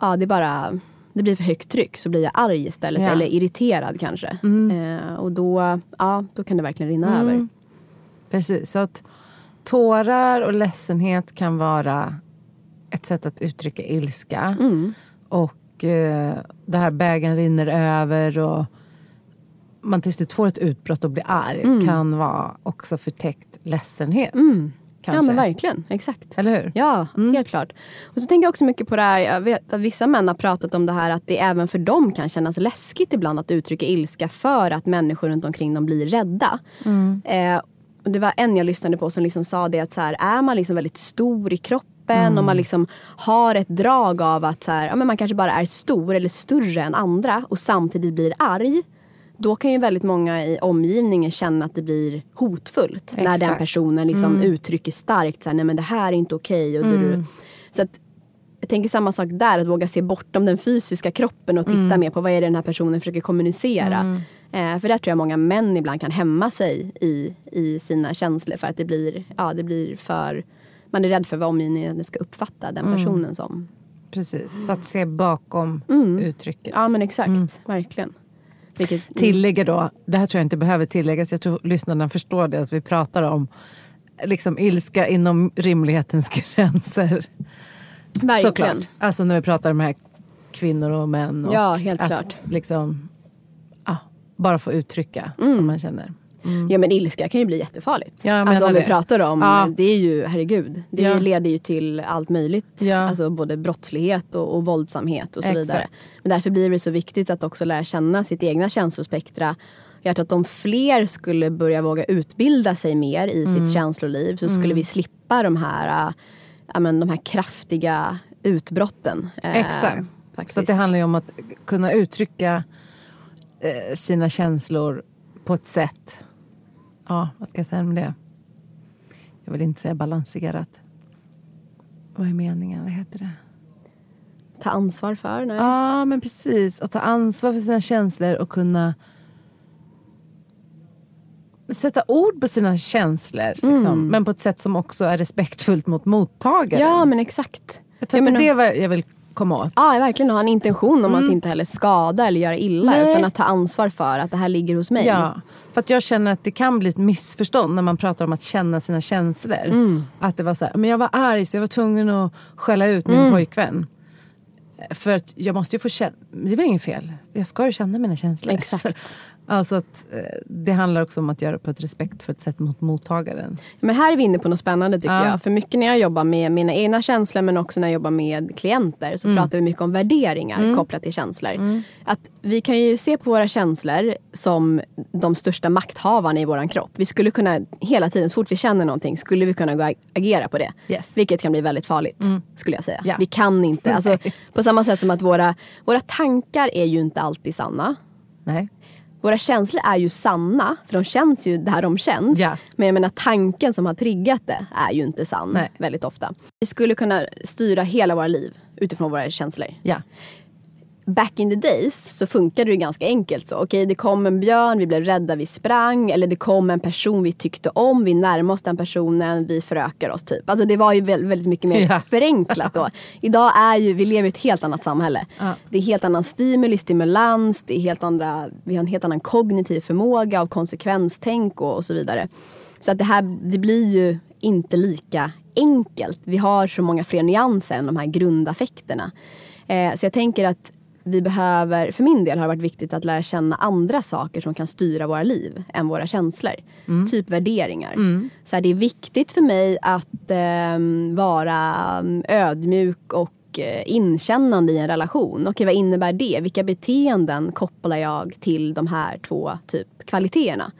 ja det bara, det blir för högt tryck så blir jag arg istället. Ja. Eller irriterad kanske. Eh, och då, ja, då kan det verkligen rinna Mm. över. Precis, så att tårar och ledsenhet kan vara ett sätt att uttrycka ilska. Mm. Och eh, det här bägaren rinner över och man till slut får ett utbrott och blir arg kan vara också förtäckt ledsenhet. Mm. Ja Kanske. men verkligen, exakt. Eller hur? Ja, helt klart. Och så tänker jag också mycket på det här, jag vet att vissa män har pratat om det här att det även för dem kan kännas läskigt ibland att uttrycka ilska för att människor runt omkring dem blir rädda. Eh, och det var en jag lyssnade på som liksom sa det att så här, är man liksom väldigt stor i kroppen och man liksom har ett drag av att så här, ja, men man kanske bara är stor eller större än andra och samtidigt blir arg. Då kan ju väldigt många i omgivningen känna att det blir hotfullt. När den Exakt. personen liksom uttrycker starkt så här, nej men det här är inte okej. och du- Så att jag tänker samma sak där, att våga se bortom den fysiska kroppen och titta mer på vad är det den här personen försöker kommunicera. Eh, för där tror jag många män ibland kan hämma sig i, i sina känslor för att det blir, ja, det blir för man är rädd för vad omgivningen ska uppfatta den personen som. Precis, så att se bakom uttrycket. Ja men exakt, verkligen. Vilket, Tillägger då, det här tror jag inte behöver tilläggas, jag tror lyssnarna förstår det, att vi pratar om liksom ilska inom rimlighetens gränser. verkligen. Såklart. Alltså när vi pratar om de här kvinnor och män. Och Ja, helt att klart. Liksom, ah, bara få uttrycka vad man känner. Ja men ilska kan ju bli jättefarligt. Ja, alltså om menar vi det. pratar om, Ja. det är ju, herregud, det Ja. leder ju till allt möjligt. Ja. Alltså både brottslighet och, och våldsamhet och så Exakt. vidare. Men därför blir det så viktigt att också lära känna sitt egna känslospektra. Jag tror att om fler skulle börja våga utbilda sig mer i Mm. sitt känsloliv så skulle vi slippa de här, äh, men, de här kraftiga utbrotten. eh, Exakt. faktiskt. Så det handlar ju om att kunna uttrycka eh, sina känslor på ett sätt. Ja, vad ska jag säga om det? Jag vill inte säga balanserat. Vad är meningen? Vad heter det? Ta ansvar för? Nej. Ja, men precis. Att ta ansvar för sina känslor och kunna sätta ord på sina känslor. Liksom. Men på ett sätt som också är respektfullt mot mottagaren. Ja men exakt. jag tror jag att menar- det det jag vill komma åt. Ja, verkligen ha en intention om att inte heller skada eller göra illa. Nej. Utan att ta ansvar för att det här ligger hos mig. Ja, för att jag känner att det kan bli ett missförstånd när man pratar om att känna sina känslor. Att det var så här, men jag var arg så jag var tvungen att skälla ut min pojkvän. För att jag måste ju få känna, det är väl inget fel. Jag ska ju känna mina känslor. Exakt. Alltså att eh, det handlar också om att göra på ett respektfullt sätt mot mottagaren. Men här är vi inne på något spännande tycker Ja. jag. För mycket när jag jobbar med mina egna känslor men också när jag jobbar med klienter så pratar vi mycket om värderingar kopplat till känslor. Att vi kan ju se på våra känslor som de största makthavarna i våran kropp. Vi skulle kunna hela tiden, så fort vi känner någonting, skulle vi kunna gå agera på det. Yes. Vilket kan bli väldigt farligt, skulle jag säga. Ja. Vi kan inte, alltså, på samma sätt som att våra, våra tankar är ju inte alltid sanna. Nej. Våra känslor är ju sanna, för de känns ju där de känns. Ja. Men jag menar tanken som har triggat det är ju inte sann Nej. väldigt ofta. Vi skulle kunna styra hela våra liv utifrån våra känslor. Ja. Back in the days så funkade det ganska enkelt. så Okej, det kom en björn, vi blev rädda, vi sprang. Eller det kom en person vi tyckte om, vi närmade oss den personen, vi förökar oss typ. Alltså det var ju väldigt, mycket mer Ja. förenklat då. Idag är ju, vi lever i ett helt annat samhälle. Ja. Det är helt annan stimuli, stimulans, det är helt andra, vi har en helt annan kognitiv förmåga av konsekvenstänk och, och så vidare. Så att det här, det blir ju inte lika enkelt. Vi har så många fler nyanser än de här grundaffekterna. Eh, så jag tänker att vi behöver, för min del har det varit viktigt att lära känna andra saker som kan styra våra liv än våra känslor. Typ värderingar. Så här, det är viktigt för mig att ehm, vara mm, ödmjuk och eh, inkännande i en relation. Okej, vad innebär det? Vilka beteenden kopplar jag till de här två typ kvaliteterna?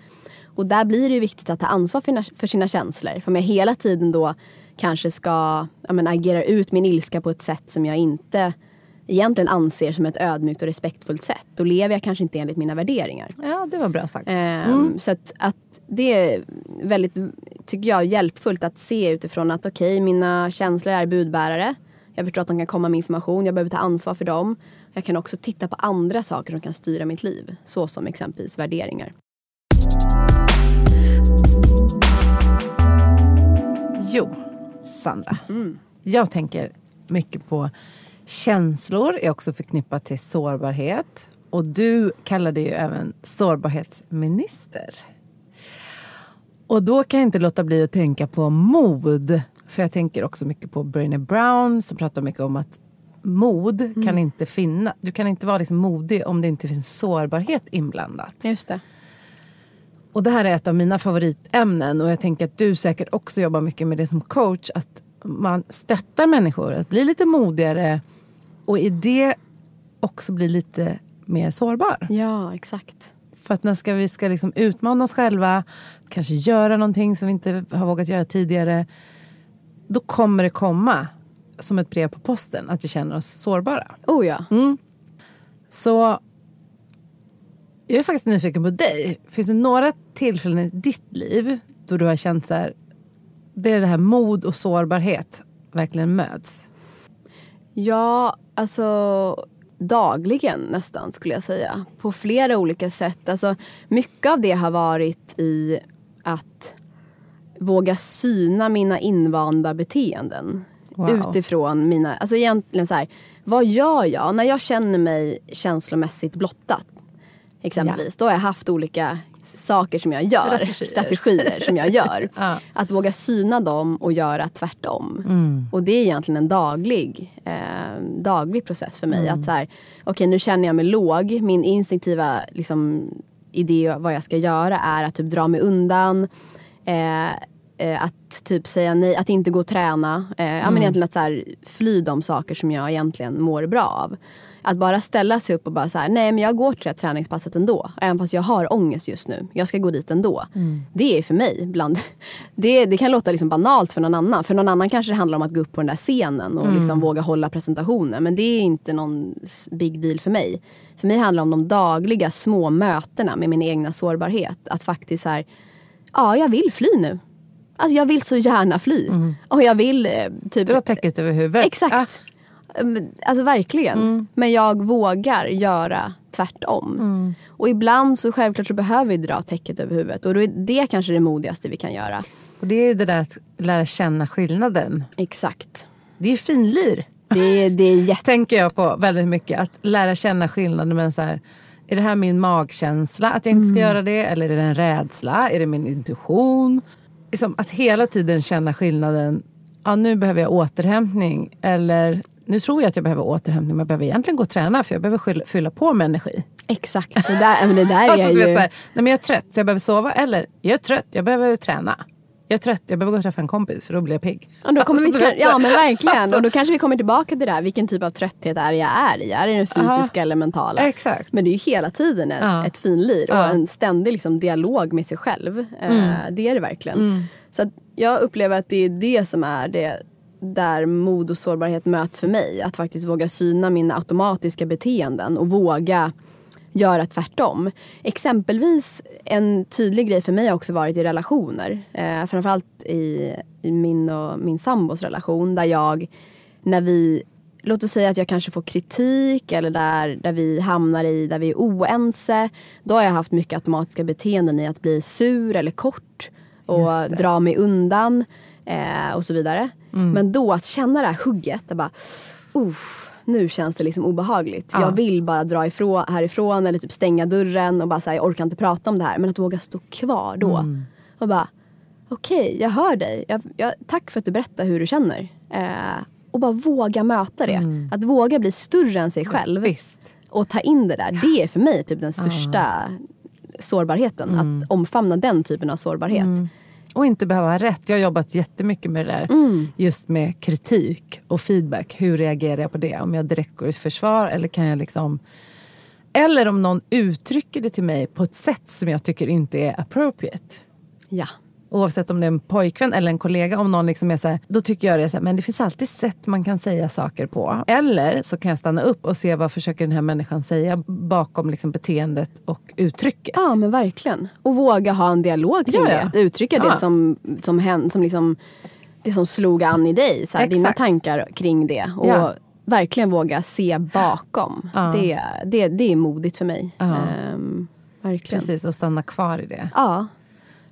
Och där blir det viktigt att ta ansvar för, för sina känslor. För om jag hela tiden då kanske ska ja, men, agera ut min ilska på ett sätt som jag inte egentligen anser som ett ödmjukt och respektfullt sätt. Då lever jag kanske inte enligt mina värderingar. ja, det var bra sagt. Ehm, Så att, att det är väldigt, tycker jag, hjälpfullt att se utifrån att okej, mina känslor är budbärare. Jag förstår att de kan komma med information, jag behöver ta ansvar för dem. Jag kan också titta på andra saker som kan styra mitt liv. Så som exempelvis värderingar. Jo, Sandra. Jag tänker mycket på känslor är också förknippat till sårbarhet. Och du kallar det ju även sårbarhetsminister. Och då kan jag inte låta bli att tänka på mod. För jag tänker också mycket på Brené Brown som pratar mycket om att mod kan inte finna. Du kan inte vara liksom modig om det inte finns sårbarhet inblandat. Just det. Och det här är ett av mina favoritämnen och jag tänker att du säkert också jobbar mycket med det som coach. Att man stöttar människor att bli lite modigare och i det också bli lite mer sårbar. Ja, exakt. För att när ska vi ska liksom utmana oss själva, kanske göra någonting som vi inte har vågat göra tidigare. Då kommer det komma som ett brev på posten att vi känner oss sårbara. Oh ja. Så jag är faktiskt nyfiken på dig. Finns det några tillfällen i ditt liv då du har känt så här, det är det här mod och sårbarhet verkligen möts? Ja, alltså dagligen nästan skulle jag säga. På flera olika sätt. Alltså, mycket av det har varit i att våga syna mina invanda beteenden. Wow. Utifrån mina, alltså egentligen så här, vad gör jag när jag känner mig känslomässigt blottad? Exempelvis, då har jag haft olika saker som jag gör, Strategier. strategier, som jag gör. Ja. Att våga syna dem och göra tvärtom. Och det är egentligen en daglig, eh, daglig process för mig. Att så här, okej nu känner jag mig låg. Min instinktiva liksom, idé vad jag ska göra är att typ dra mig undan. Eh, eh, att typ säga nej, att inte gå och träna. Eh, ja, men egentligen att så här, fly de saker som jag egentligen mår bra av. Att bara ställa sig upp och bara så här, nej men jag går till det här träningspasset ändå. Även fast jag har ångest just nu. Jag ska gå dit ändå. Det är för mig bland... Det, det kan låta liksom banalt för någon annan. För någon annan kanske det handlar om att gå upp på den där scenen och liksom våga hålla presentationen. Men det är inte någon big deal för mig. För mig handlar det om de dagliga små mötena med min egna sårbarhet. Att faktiskt så här, ja jag vill fly nu. Alltså jag vill så gärna fly. Och jag vill eh, typ... Dra täcket över huvudet. Exakt. Mm, Alltså verkligen. Men jag vågar göra tvärtom. Och ibland så självklart så behöver vi dra täcket över huvudet. Och då är det kanske det modigaste vi kan göra. Och det är ju det där att lära känna skillnaden. Exakt. Det är ju finlir. Det, det är jätte... Tänker jag på väldigt mycket. Att lära känna skillnaden. Men så här, är det här min magkänsla att jag inte ska göra det? Eller är det en rädsla? Är det min intuition? Liksom att hela tiden känna skillnaden. Ja, nu behöver jag återhämtning. Eller nu tror jag att jag behöver återhämtning men jag behöver egentligen gå och träna för jag behöver fylla på med energi. Exakt. Det där, men det där Alltså, är vet, ju... så här, nej, men jag är trött så jag behöver sova. Eller jag är trött, jag behöver träna. Jag är trött, jag behöver gå och träffa en kompis för då blir jag pigg. Och då kommer Alltså, vi, så ja men verkligen. alltså, Och då kanske vi kommer tillbaka till det där. Vilken typ av trötthet är jag är i? Är det den fysiska eller mentala? Exakt. Men det är ju hela tiden ett, Ja. ett finlir och Ja. en ständig liksom, dialog med sig själv. Eh, Det är det verkligen. Så att jag upplever att det är det som är det där mod och sårbarhet möts för mig. Att faktiskt våga syna mina automatiska beteenden och våga göra tvärtom. Exempelvis en tydlig grej för mig har också varit i relationer. Eh, framförallt i, i min och min sambos relation där jag, när vi Låt oss säga att jag kanske får kritik eller där, där vi hamnar i där vi är oense. Då har jag haft mycket automatiska beteenden i att bli sur eller kort och dra mig undan eh, och så vidare. Mm. Men då att känna det här hugget, det bara, nu känns det liksom obehagligt. Ja. Jag vill bara dra ifrån, härifrån eller typ stänga dörren och bara säga jag orkar inte prata om det här. Men att våga stå kvar då. Mm. Och bara, okej, okay, jag hör dig. Jag, jag, tack för att du berättar hur du känner. Eh, och bara våga möta det. Mm. Att våga bli större än sig själv. Visst. Och ta in det där. Det är för mig typ den största ah. sårbarheten. Mm. Att omfamna den typen av sårbarhet. Mm. Och inte behöva ha rätt. Jag har jobbat jättemycket med det där. Mm. Just med kritik och feedback. Hur reagerar jag på det? Om jag direkt går i försvar eller kan jag liksom... Eller om någon uttrycker det till mig på ett sätt som jag tycker inte är appropriate. Ja. Oavsett om det är en pojkvän eller en kollega. Om någon liksom är så här, då tycker jag det är så här, men det finns alltid sätt man kan säga saker på. Eller så kan jag stanna upp och se vad försöker den här människan säga bakom liksom beteendet och uttrycket. Ja men verkligen. Och våga ha en dialog kring ja, ja. det. Att uttrycka ja. det som, som, hen, som liksom, det som slog an i dig. Så här, dina tankar kring det. Och verkligen våga se bakom. Det, det, det är modigt för mig. Um, verkligen. Precis, och stanna kvar i det. Ja.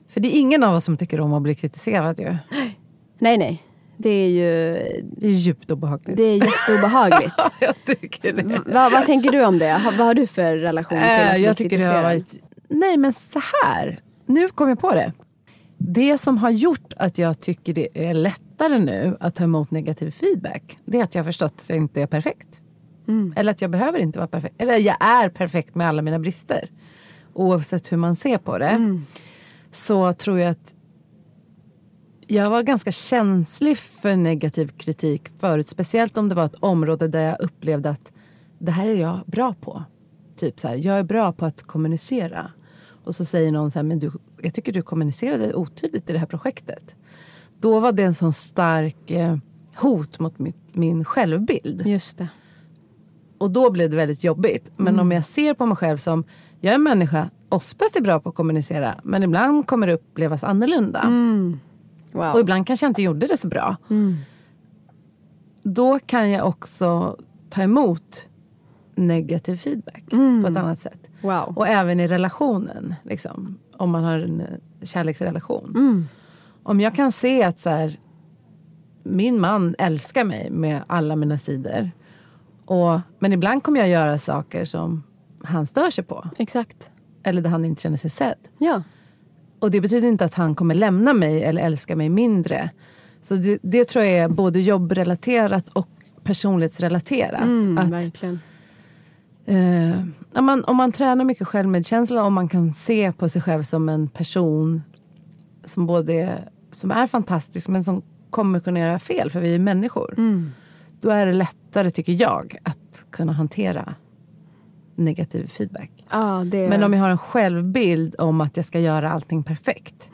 För det är ingen av oss som tycker om att bli kritiserad ju. Nej, nej. Det är ju... Det är djupt obehagligt. Det är jätteobehagligt. jag tycker det. vad, vad tänker du om det? vad har du för relation till att äh, bli jag tycker kritiserad? Det har varit... Nej men så här. Nu kom jag på det. Det som har gjort att jag tycker det är lättare nu att ta emot negativ feedback. Det är att jag har förstått att jag inte är perfekt. Mm. Eller att jag behöver inte vara perfekt. Eller jag är perfekt med alla mina brister. Oavsett hur man ser på det. Mm så tror jag att jag var ganska känslig för negativ kritik förut. Speciellt om det var ett område där jag upplevde att det här är jag bra på. Typ så här, jag är bra på att kommunicera. Och så säger någon så här, men du, jag tycker du kommunicerade otydligt i det här projektet. Då var det en sån stark eh, hot mot mitt, min självbild. Just det. Och då blev det väldigt jobbigt. Men mm. om jag ser på mig själv som, jag är en människa oftast är bra på att kommunicera men ibland kommer det upplevas annorlunda. Mm. Wow. Och ibland kanske jag inte gjorde det så bra. Mm. Då kan jag också ta emot negativ feedback mm. på ett annat sätt. Wow. Och även i relationen, liksom, om man har en kärleksrelation. Mm. Om jag kan se att så här, min man älskar mig med alla mina sidor. Och, men ibland kommer jag göra saker som han stör sig på. Exakt. Eller där han inte känner sig sedd. Ja. Och det betyder inte att han kommer lämna mig eller älska mig mindre. Så det, det tror jag är både jobbrelaterat och personlighetsrelaterat. Mm, att, verkligen. Eh, om, man, om man tränar mycket självmedkänsla och man kan se på sig själv som en person som både som är fantastisk men som kommer kunna göra fel för vi är människor. Mm. Då är det lättare, tycker jag, att kunna hantera negativ feedback. Ah, det... Men om jag har en självbild om att jag ska göra allting perfekt.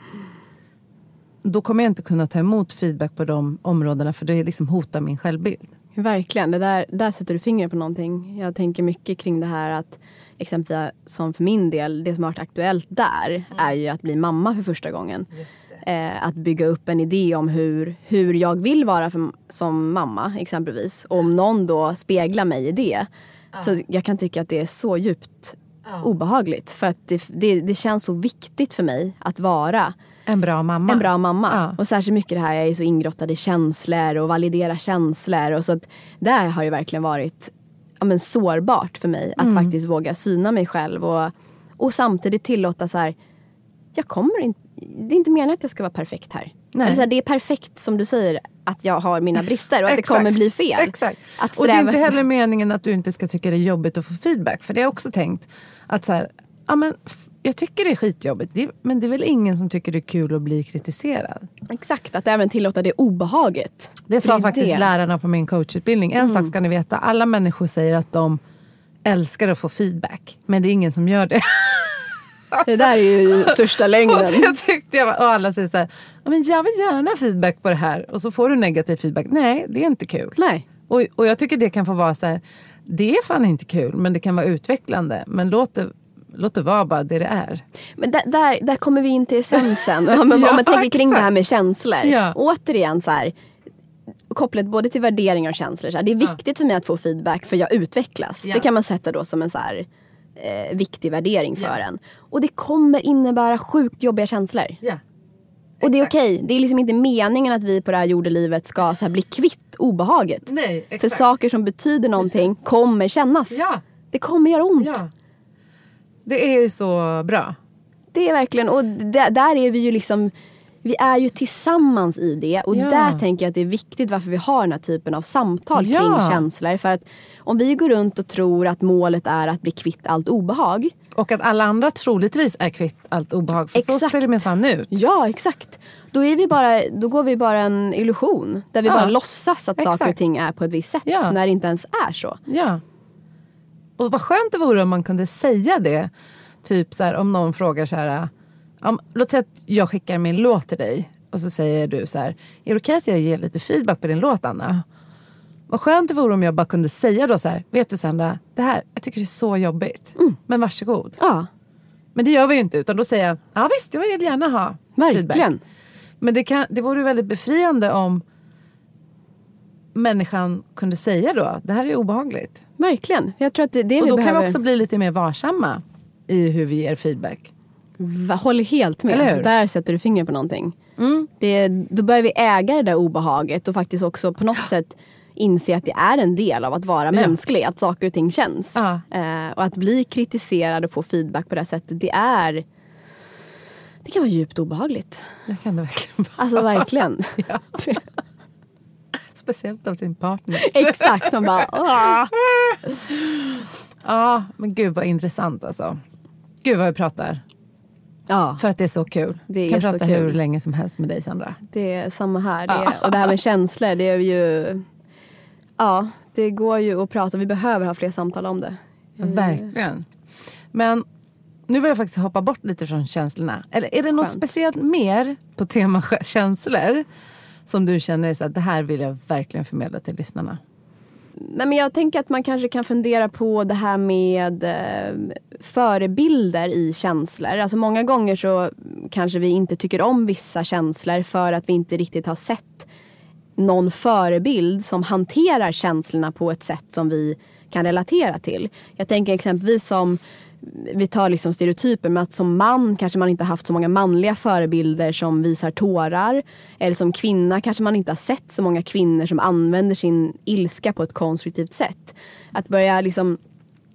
Då kommer jag inte kunna ta emot feedback på de områdena för det liksom hotar min självbild. Verkligen, det där, där sätter du fingret på någonting. Jag tänker mycket kring det här att exempelvis som för min del, det som har varit aktuellt där mm. är ju att bli mamma för första gången. Eh, att bygga upp en idé om hur, hur jag vill vara för, som mamma exempelvis. Och om någon då speglar mig i det så jag kan tycka att det är så djupt obehagligt. För att det, det, det, känns så viktigt för mig att vara en bra mamma. En bra mamma. Ja. Och särskilt mycket det här, jag är så ingrottad i känslor och validera känslor. Och så att där har ju verkligen varit ja, men sårbart för mig att mm. faktiskt våga syna mig själv. Och, och samtidigt tillåta så här, jag kommer inte, det är inte meningen att jag ska vara perfekt här. Nej. Här, det är perfekt som du säger att jag har mina brister och att det kommer bli fel. Exakt. Att och det är inte heller meningen att du inte ska tycka det är jobbigt att få feedback. För det har jag också tänkt. Att så här, ja, men, jag tycker det är skitjobbigt men det är väl ingen som tycker det är kul att bli kritiserad. Exakt, att även tillåta det obehaget. Det sa faktiskt det. lärarna på min coachutbildning. En mm. sak ska ni veta, alla människor säger att de älskar att få feedback. Men det är ingen som gör det. Alltså, det där är ju största längden. Och, det tyckte jag, och alla säger så här, men jag vill gärna ha feedback på det här. Och så får du negativ feedback. Nej, det är inte kul. Nej. Och, och jag tycker det kan få vara så här, Det är fan inte kul men det kan vara utvecklande. Men låt det, låt det vara bara det det är. Men där, där, där kommer vi in till essensen. om, man- Ja, om man tänker kring exakt. det här med känslor. Ja. Återigen så här, kopplat både till värderingar och känslor. Så här, det är viktigt för mig att få feedback för jag utvecklas. Ja. Det kan man sätta då som en så här, eh, viktig värdering för Ja. en. Och det kommer innebära sjukt jobbiga känslor. Och det är okej. Det är liksom inte meningen att vi på det här jordelivet ska så här bli kvitt obehaget. Nej, För exakt. saker som betyder någonting kommer kännas. Ja, Det kommer göra ont. ja. Det är ju så bra. Det är verkligen, och där, där är vi ju liksom Vi är ju tillsammans i det och Ja. där tänker jag att det är viktigt varför vi har den här typen av samtal Ja. kring känslor. För att om vi går runt och tror att målet är att bli kvitt allt obehag. Och att alla andra troligtvis är kvitt allt obehag. För så Exakt. ser det minsann ut. Ja, exakt. Då, är vi bara, då går vi bara en illusion. Där vi Ja. bara låtsas att saker och Exakt. ting är på ett visst sätt. När det inte ens är så. Ja. Och vad skönt det vore om man kunde säga det. Typ så här, om någon frågar så här. Om, låt säga att jag skickar min låt till dig. Och så säger du så här. Är det okej att jag ger lite feedback på din låt Anna? Vad skönt det vore om jag bara kunde säga då så här. Vet du Sandra, det här, jag tycker det är så jobbigt. Men varsågod. Ja, Men det gör vi ju inte utan då säger jag. Ja visst, jag vill gärna ha feedback. verkligen. Men det, kan, det vore väldigt befriande om människan kunde säga då. Det här är obehagligt. Verkligen. Jag tror att det är det Och då kan behöver. vi också bli lite mer varsamma i hur vi ger feedback. Håller helt med. Där sätter du fingret på någonting. Det, då börjar vi äga det där obehaget och faktiskt också på något sätt inse att det är en del av att vara mänsklig. Att saker och ting känns. Ja. Eh, och att bli kritiserad och få feedback på det sättet. Det är Det kan vara djupt obehagligt. Det kan det verkligen vara. Alltså verkligen. Ja. Speciellt av sin partner. Exakt. Man bara, "Åh." Ja, men gud vad intressant alltså. Gud vad vi pratar. Ja, För att det är så kul. Det kan prata kul. hur länge som helst med dig Sandra. det är samma här. Det är, och det här med känslor, det är ju... Ja, det går ju att prata. Vi behöver ha fler samtal om det. Verkligen. Men nu vill jag faktiskt hoppa bort lite från känslorna. Eller är det något Skönt. speciellt mer på tema känslor som du känner är så att det här vill jag verkligen förmedla till lyssnarna? Nej, men jag tänker att man kanske kan fundera på det här med eh, förebilder i känslor. Alltså många gånger så kanske vi inte tycker om vissa känslor för att vi inte riktigt har sett någon förebild som hanterar känslorna på ett sätt som vi kan relatera till. Jag tänker exempelvis som vi tar liksom stereotyper med att som man kanske man inte haft så många manliga förebilder som visar tårar. Eller som kvinna kanske man inte har sett så många kvinnor som använder sin ilska på ett konstruktivt sätt. Att börja liksom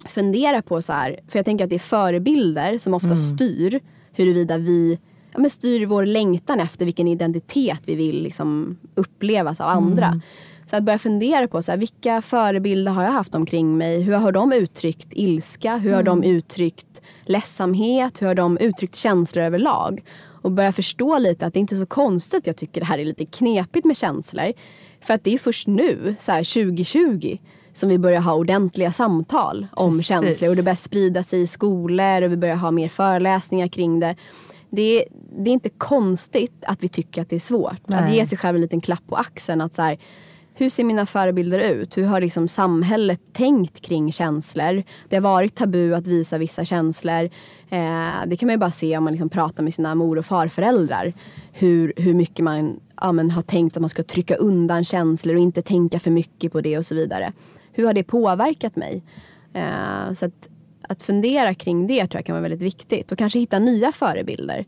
fundera på så här, för jag tänker att det är förebilder som ofta styr huruvida vi ja, men styr vår längtan efter vilken identitet vi vill liksom upplevas av andra. Så att börja fundera på så här, vilka förebilder har jag haft omkring mig? Hur har de uttryckt ilska? Hur har de uttryckt ledsamhet? Hur har de uttryckt känslor överlag? Och börja förstå lite att det inte är så konstigt att jag tycker det här är lite knepigt med känslor. För att det är först nu, så här 2020, som vi börjar ha ordentliga samtal om Precis. känslor. Och det börjar sprida sig i skolor och vi börjar ha mer föreläsningar kring det. Det är, det är inte konstigt att vi tycker att det är svårt. Att Nej. ge sig själv en liten klapp på axeln. Att så här, hur ser mina förebilder ut? Hur har liksom samhället tänkt kring känslor? Det har varit tabu att visa vissa känslor. Eh, det kan man ju bara se om man liksom pratar med sina mor och farföräldrar. Hur, hur mycket man ja, men har tänkt att man ska trycka undan känslor och inte tänka för mycket på det och så vidare. Hur har det påverkat mig? Eh, så att, att fundera kring det tror jag kan vara väldigt viktigt. Och kanske hitta nya förebilder.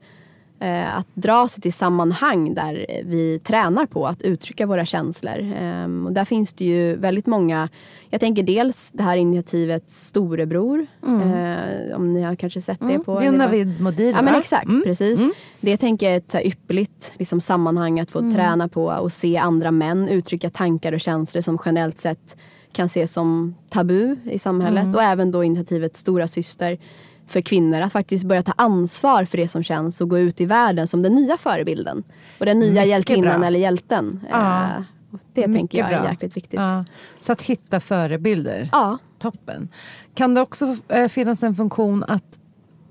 Eh, att dra sig till sammanhang där vi tränar på att uttrycka våra känslor. Ehm, och där finns det ju väldigt många, jag tänker dels det här initiativet Storebror. Eh, om ni har kanske sett det på... Det är Navid Modiri Ja men exakt, Mm. precis. Det tänker jag är ett ypperligt liksom, sammanhang att få Mm. träna på och se andra män uttrycka tankar och känslor som generellt sett kan ses som tabu i samhället. Mm. Och även då initiativet Stora Syster för kvinnor att faktiskt börja ta ansvar för det som känns och gå ut i världen som den nya förebilden. Och den nya Mycket hjältinnan bra. eller hjälten. Ja. Eh, det Mycket tänker jag är bra. jäkligt viktigt. Ja. Ja. Så att hitta förebilder. ja. Toppen. Kan det också eh, finnas en funktion att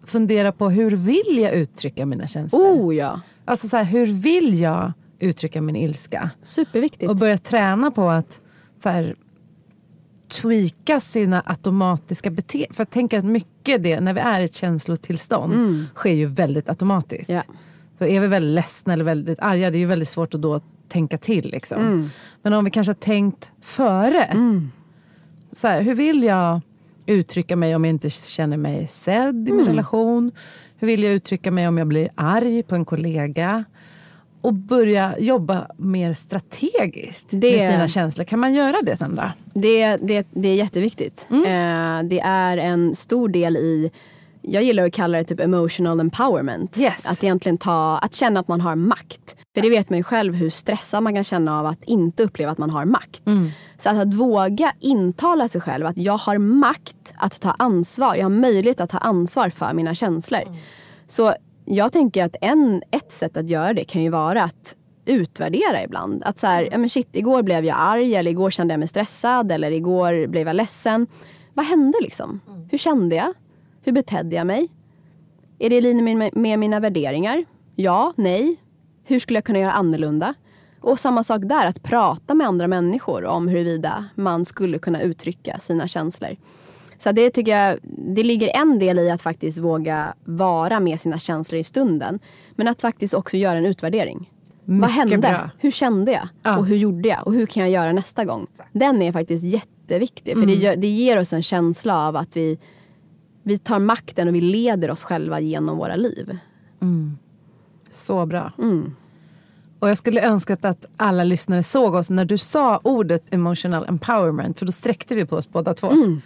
fundera på hur vill jag uttrycka mina känslor? Oh ja, Alltså så här, hur vill jag uttrycka min ilska? superviktigt. Och börja träna på att så här, tweaka sina automatiska beteenden. För jag tänker att mycket det, när vi är i ett känslotillstånd, Mm. sker ju väldigt automatiskt. Ja. Så är vi väldigt ledsna eller väldigt arga, det är ju väldigt svårt att då tänka till. Liksom. Mm. Men om vi kanske har tänkt före. Så här, hur vill jag uttrycka mig om jag inte känner mig sedd i min Mm. relation? Hur vill jag uttrycka mig om jag blir arg på en kollega? Och börja jobba mer strategiskt med Det- sina känslor. Kan man göra det Sandra? Det, det, det är jätteviktigt. Mm. Eh, det är en stor del i, jag gillar att kalla det typ emotional empowerment. Yes. Att egentligen ta, att känna att man har makt. För det vet man ju själv hur stressad man kan känna av att inte uppleva att man har makt. Så att, att våga intala sig själv att jag har makt att ta ansvar. Jag har möjlighet att ta ansvar för mina känslor. Så jag tänker att en, ett sätt att göra det kan ju vara att utvärdera ibland. Att så här, ja men shit, igår blev jag arg eller igår kände jag mig stressad eller igår blev jag ledsen. Vad hände liksom? Hur kände jag? Hur betedde jag mig? Är det i linje med, med mina värderingar? Ja, nej. Hur skulle jag kunna göra annorlunda? Och samma sak där, att prata med andra människor om huruvida man skulle kunna uttrycka sina känslor. Så det tycker jag, det ligger en del i att faktiskt våga vara med sina känslor i stunden. Men att faktiskt också göra en utvärdering. Vad Mycket hände? bra. Hur kände jag? Ja. Och hur gjorde jag? Och hur kan jag göra nästa gång? Den är faktiskt jätteviktig. För det, Mm. gör, det ger oss en känsla av att vi, vi tar makten och vi leder oss själva genom våra liv. Så bra. Mm. Och jag skulle önska att alla lyssnare såg oss när du sa ordet emotional empowerment. För då sträckte vi på oss båda två.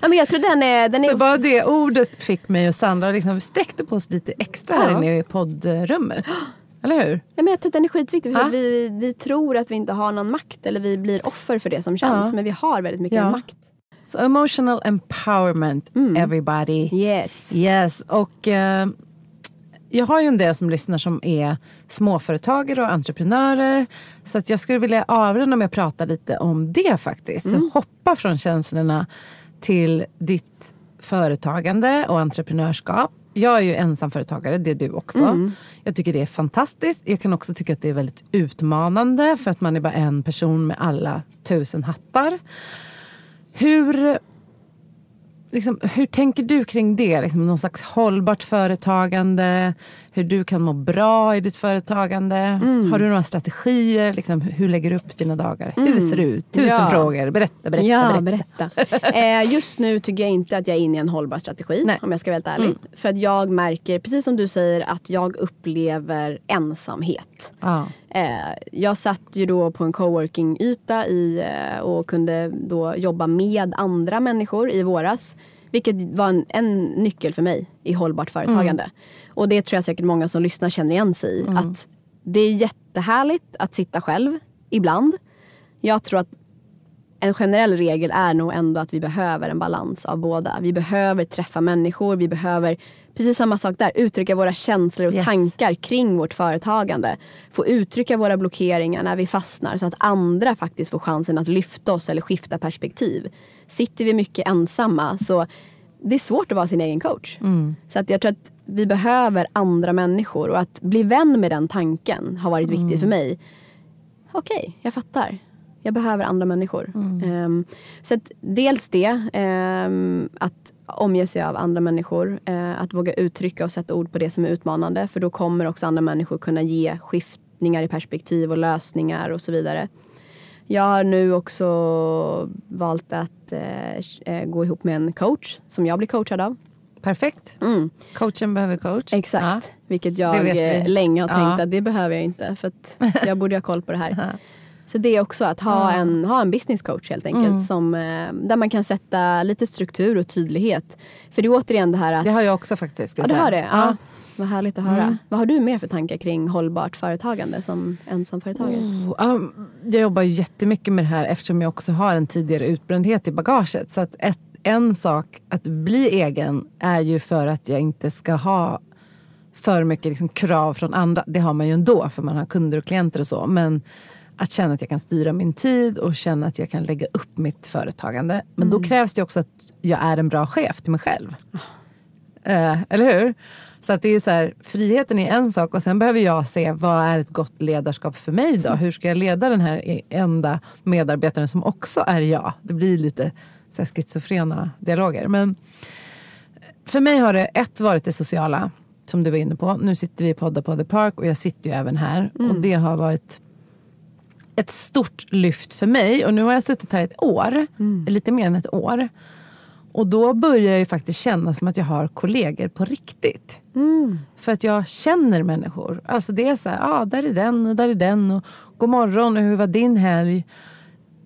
Ja, men jag tror den är... Den Så är bara det ordet fick mig och Sandra liksom, vi sträckte på oss lite extra här Ja. inne i poddrummet. Eller hur? Ja, men jag tror att den är skitviktig för Ja. vi, vi tror att vi inte har någon makt eller vi blir offer för det som känns. Ja. Men vi har väldigt mycket Ja. makt. Så emotional empowerment everybody. Yes. Yes, och eh, jag har ju en del som lyssnar som är småföretagare och entreprenörer. Så att jag skulle vilja avrunda med att prata lite om det faktiskt. Så hoppa från känslorna till ditt företagande och entreprenörskap. Jag är ju ensamföretagare, det är du också. Jag tycker det är fantastiskt. Jag kan också tycka att det är väldigt utmanande för att man är bara en person med alla tusen hattar. Hur liksom, hur tänker du kring det? Liksom, någon slags hållbart företagande? Hur du kan må bra i ditt företagande? Mm. Har du några strategier? Liksom, hur lägger du upp dina dagar? Hur ser det ut? Tusen Mm. Ja. frågor. Berätta, berätta, ja, berätta. berätta. eh, just nu tycker jag inte att jag är inne i en hållbar strategi. Nej. Om jag ska vara helt ärlig. För att jag märker, precis som du säger, att jag upplever ensamhet. Ja. Eh, jag satt ju då på en coworking-yta i, eh, och kunde då jobba med andra människor i våras. Vilket var en, en nyckel för mig i hållbart företagande. Och det tror jag säkert många som lyssnar känner igen sig i. Att det är jättehärligt att sitta själv ibland. Jag tror att en generell regel är nog ändå att vi behöver en balans av båda. Vi behöver träffa människor, vi behöver, precis samma sak där, uttrycka våra känslor och Yes. tankar kring vårt företagande. Få uttrycka våra blockeringar när vi fastnar så att andra faktiskt får chansen att lyfta oss eller skifta perspektiv. Sitter vi mycket ensamma så det är svårt att vara sin egen coach. Så att jag tror att vi behöver andra människor och att bli vän med den tanken har varit viktigt för mig okej, jag fattar. Jag behöver andra människor. Ehm, så att dels det, ehm, att omge sig av andra människor. eh, att våga uttrycka och sätta ord på det som är utmanande. För då kommer också andra människor kunna ge skiftningar i perspektiv och lösningar och så vidare. Jag har nu också valt att eh, gå ihop med en coach som jag blir coachad av. Perfekt. Mm. Coachen behöver coach. Exakt. Vilket det jag vi. länge har tänkt Ja. att det behöver jag inte. För jag borde ha koll på det här. Så det är också att ha, en, ha en business coach helt enkelt. Mm. Som, eh, där man kan sätta lite struktur och tydlighet. För det är återigen det här att... Det har jag också faktiskt. ja, du har det? Ja. Vad härligt att höra. Mm. Vad har du mer för tankar kring hållbart företagande som ensamföretagare? Oh, ja, jag jobbar ju jättemycket med det här eftersom jag också har en tidigare utbrändhet i bagaget. Så att ett, en sak att bli egen är ju för att jag inte ska ha för mycket liksom krav från andra. Det har man ju ändå för man har kunder och klienter och så. Men att känna att jag kan styra min tid och känna att jag kan lägga upp mitt företagande. Men då krävs det också att jag är en bra chef till mig själv. Eh, eller hur? Så att det är så här, friheten är en sak och sen behöver jag se vad är ett gott ledarskap för mig då? Hur ska jag leda den här enda medarbetaren som också är jag? Det blir lite så här schizofrena dialoger. Men för mig har det ett varit det sociala som du var inne på. Nu sitter vi i poddar på The Park och jag sitter ju även här. Mm. Och det har varit ett stort lyft för mig. Och nu har jag suttit här ett år, mm. lite mer än ett år. Och då börjar jag faktiskt känna som att jag har kollegor på riktigt. Mm. För att jag känner människor. Alltså det är så här, ah, där är den och där är den. Och god morgon och hur var din helg?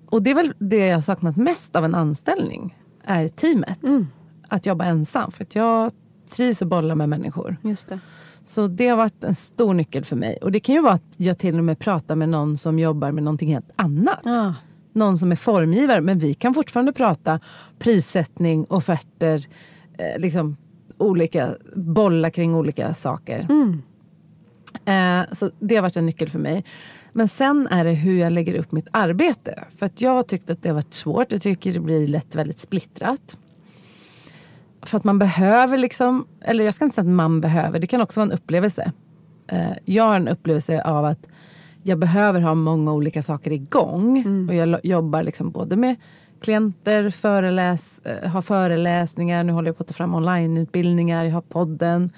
Och det är väl det jag saknat mest av en anställning. Är teamet. Mm. Att jobba ensam. För att jag trivs att bolla med människor. Just det. Så det har varit en stor nyckel för mig. Och det kan ju vara att jag till och med pratar med någon som jobbar med någonting helt annat. Ah. Någon som är formgivare. Men vi kan fortfarande prata prissättning, offerter, eh, liksom olika, bolla kring olika saker. Mm. Eh, så det har varit en nyckel för mig. Men sen är det hur jag lägger upp mitt arbete. För att jag tyckte att det har varit svårt. Jag tycker det blir lätt väldigt splittrat. För att man behöver liksom, eller jag ska inte säga att man behöver, det kan också vara en upplevelse. Eh, jag har en upplevelse av att jag behöver ha många olika saker igång. Mm. Och jag jobbar liksom både med klienter, föreläs, eh, har föreläsningar, nu håller jag på att ta fram onlineutbildningar, jag har podden.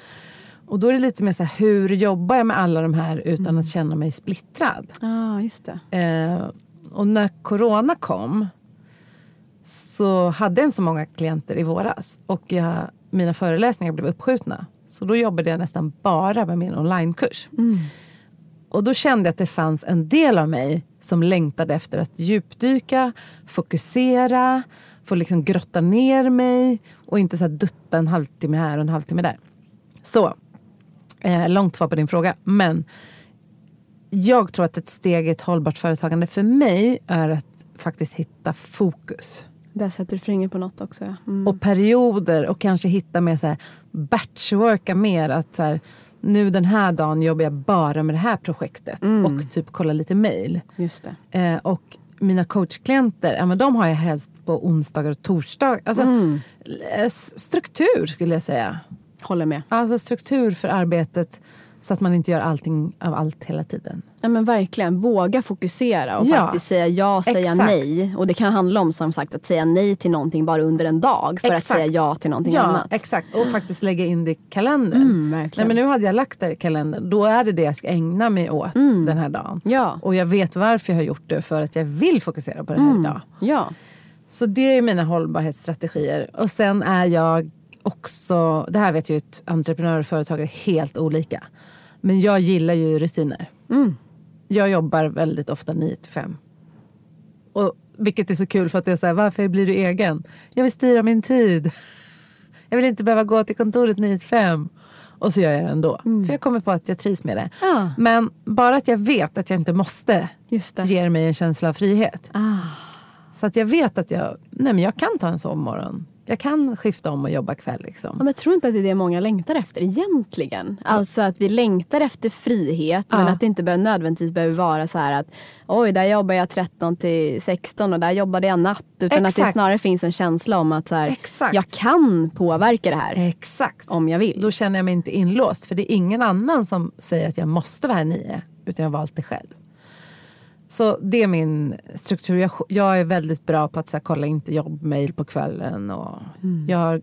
Och då är det lite mer så här, hur jobbar jag med alla de här utan mm. att känna mig splittrad? Ah, just det. Eh, och när corona kom så hade jag inte så många klienter i våras och jag, mina föreläsningar blev uppskjutna. Så då jobbade jag nästan bara med min onlinekurs. Mm. Och då kände jag att det fanns en del av mig som längtade efter att djupdyka, fokusera, få liksom grotta ner mig och inte så dutta en halvtimme här och en halvtimme där. Så, eh, långt svar på din fråga. Men jag tror att ett steg i ett hållbart företagande för mig är att faktiskt hitta fokus. Där sätter du fingret på något också. Ja. Mm. Och perioder och kanske hitta mer så här batchworka mer. Att så här, nu den här dagen jobbar jag bara med det här projektet mm. och typ kolla lite. Just eh, och mina coachklienter, ja, men de har jag helst på onsdagar och torsdagar. Alltså, mm. Struktur skulle jag säga. Håller med. Alltså struktur för arbetet så att man inte gör allting av allt hela tiden. Ja men verkligen, våga fokusera och ja, faktiskt säga ja och säga exakt. nej. Och det kan handla om som sagt att säga nej till någonting bara under en dag för exakt. att säga ja till någonting ja, annat. Exakt, och faktiskt lägga in det i kalendern. Mm, nej, men nu hade jag lagt det i kalendern, då är det det jag ska ägna mig åt mm. den här dagen. Ja. Och jag vet varför jag har gjort det, för att jag vill fokusera på det här mm. idag. Ja. Så det är mina hållbarhetsstrategier. Och sen är jag också, det här vet ju att entreprenörer och företagare är helt olika. Men jag gillar ju rutiner. Mm. Jag jobbar väldigt ofta 9 till 5. Och, vilket är så kul för att det är så här, varför blir du egen? Jag vill styra min tid. Jag vill inte behöva gå till kontoret 9 till 5. Och så gör jag det ändå. Mm. För jag kommer på att jag trivs med det. Ah. Men bara att jag vet att jag inte måste ger mig en känsla av frihet. Ah. Så att jag vet att jag, nej men jag kan ta en sovmorgon jag kan skifta om och jobba kväll. Liksom. Ja, men jag tror inte att det är det många längtar efter egentligen. Alltså att vi längtar efter frihet ja. men att det inte behöver, nödvändigtvis behöver vara så här att oj, där jobbar jag 13 till 16 och där jobbade jag natt. Utan Exakt. att det snarare finns en känsla om att så här, jag kan påverka det här. Exakt. Om jag vill. Då känner jag mig inte inlåst. För det är ingen annan som säger att jag måste vara här nio. Utan jag har valt det själv. Så det är min struktur. Jag, jag är väldigt bra på att så här, kolla inte jobbmail på kvällen. Och mm. Jag har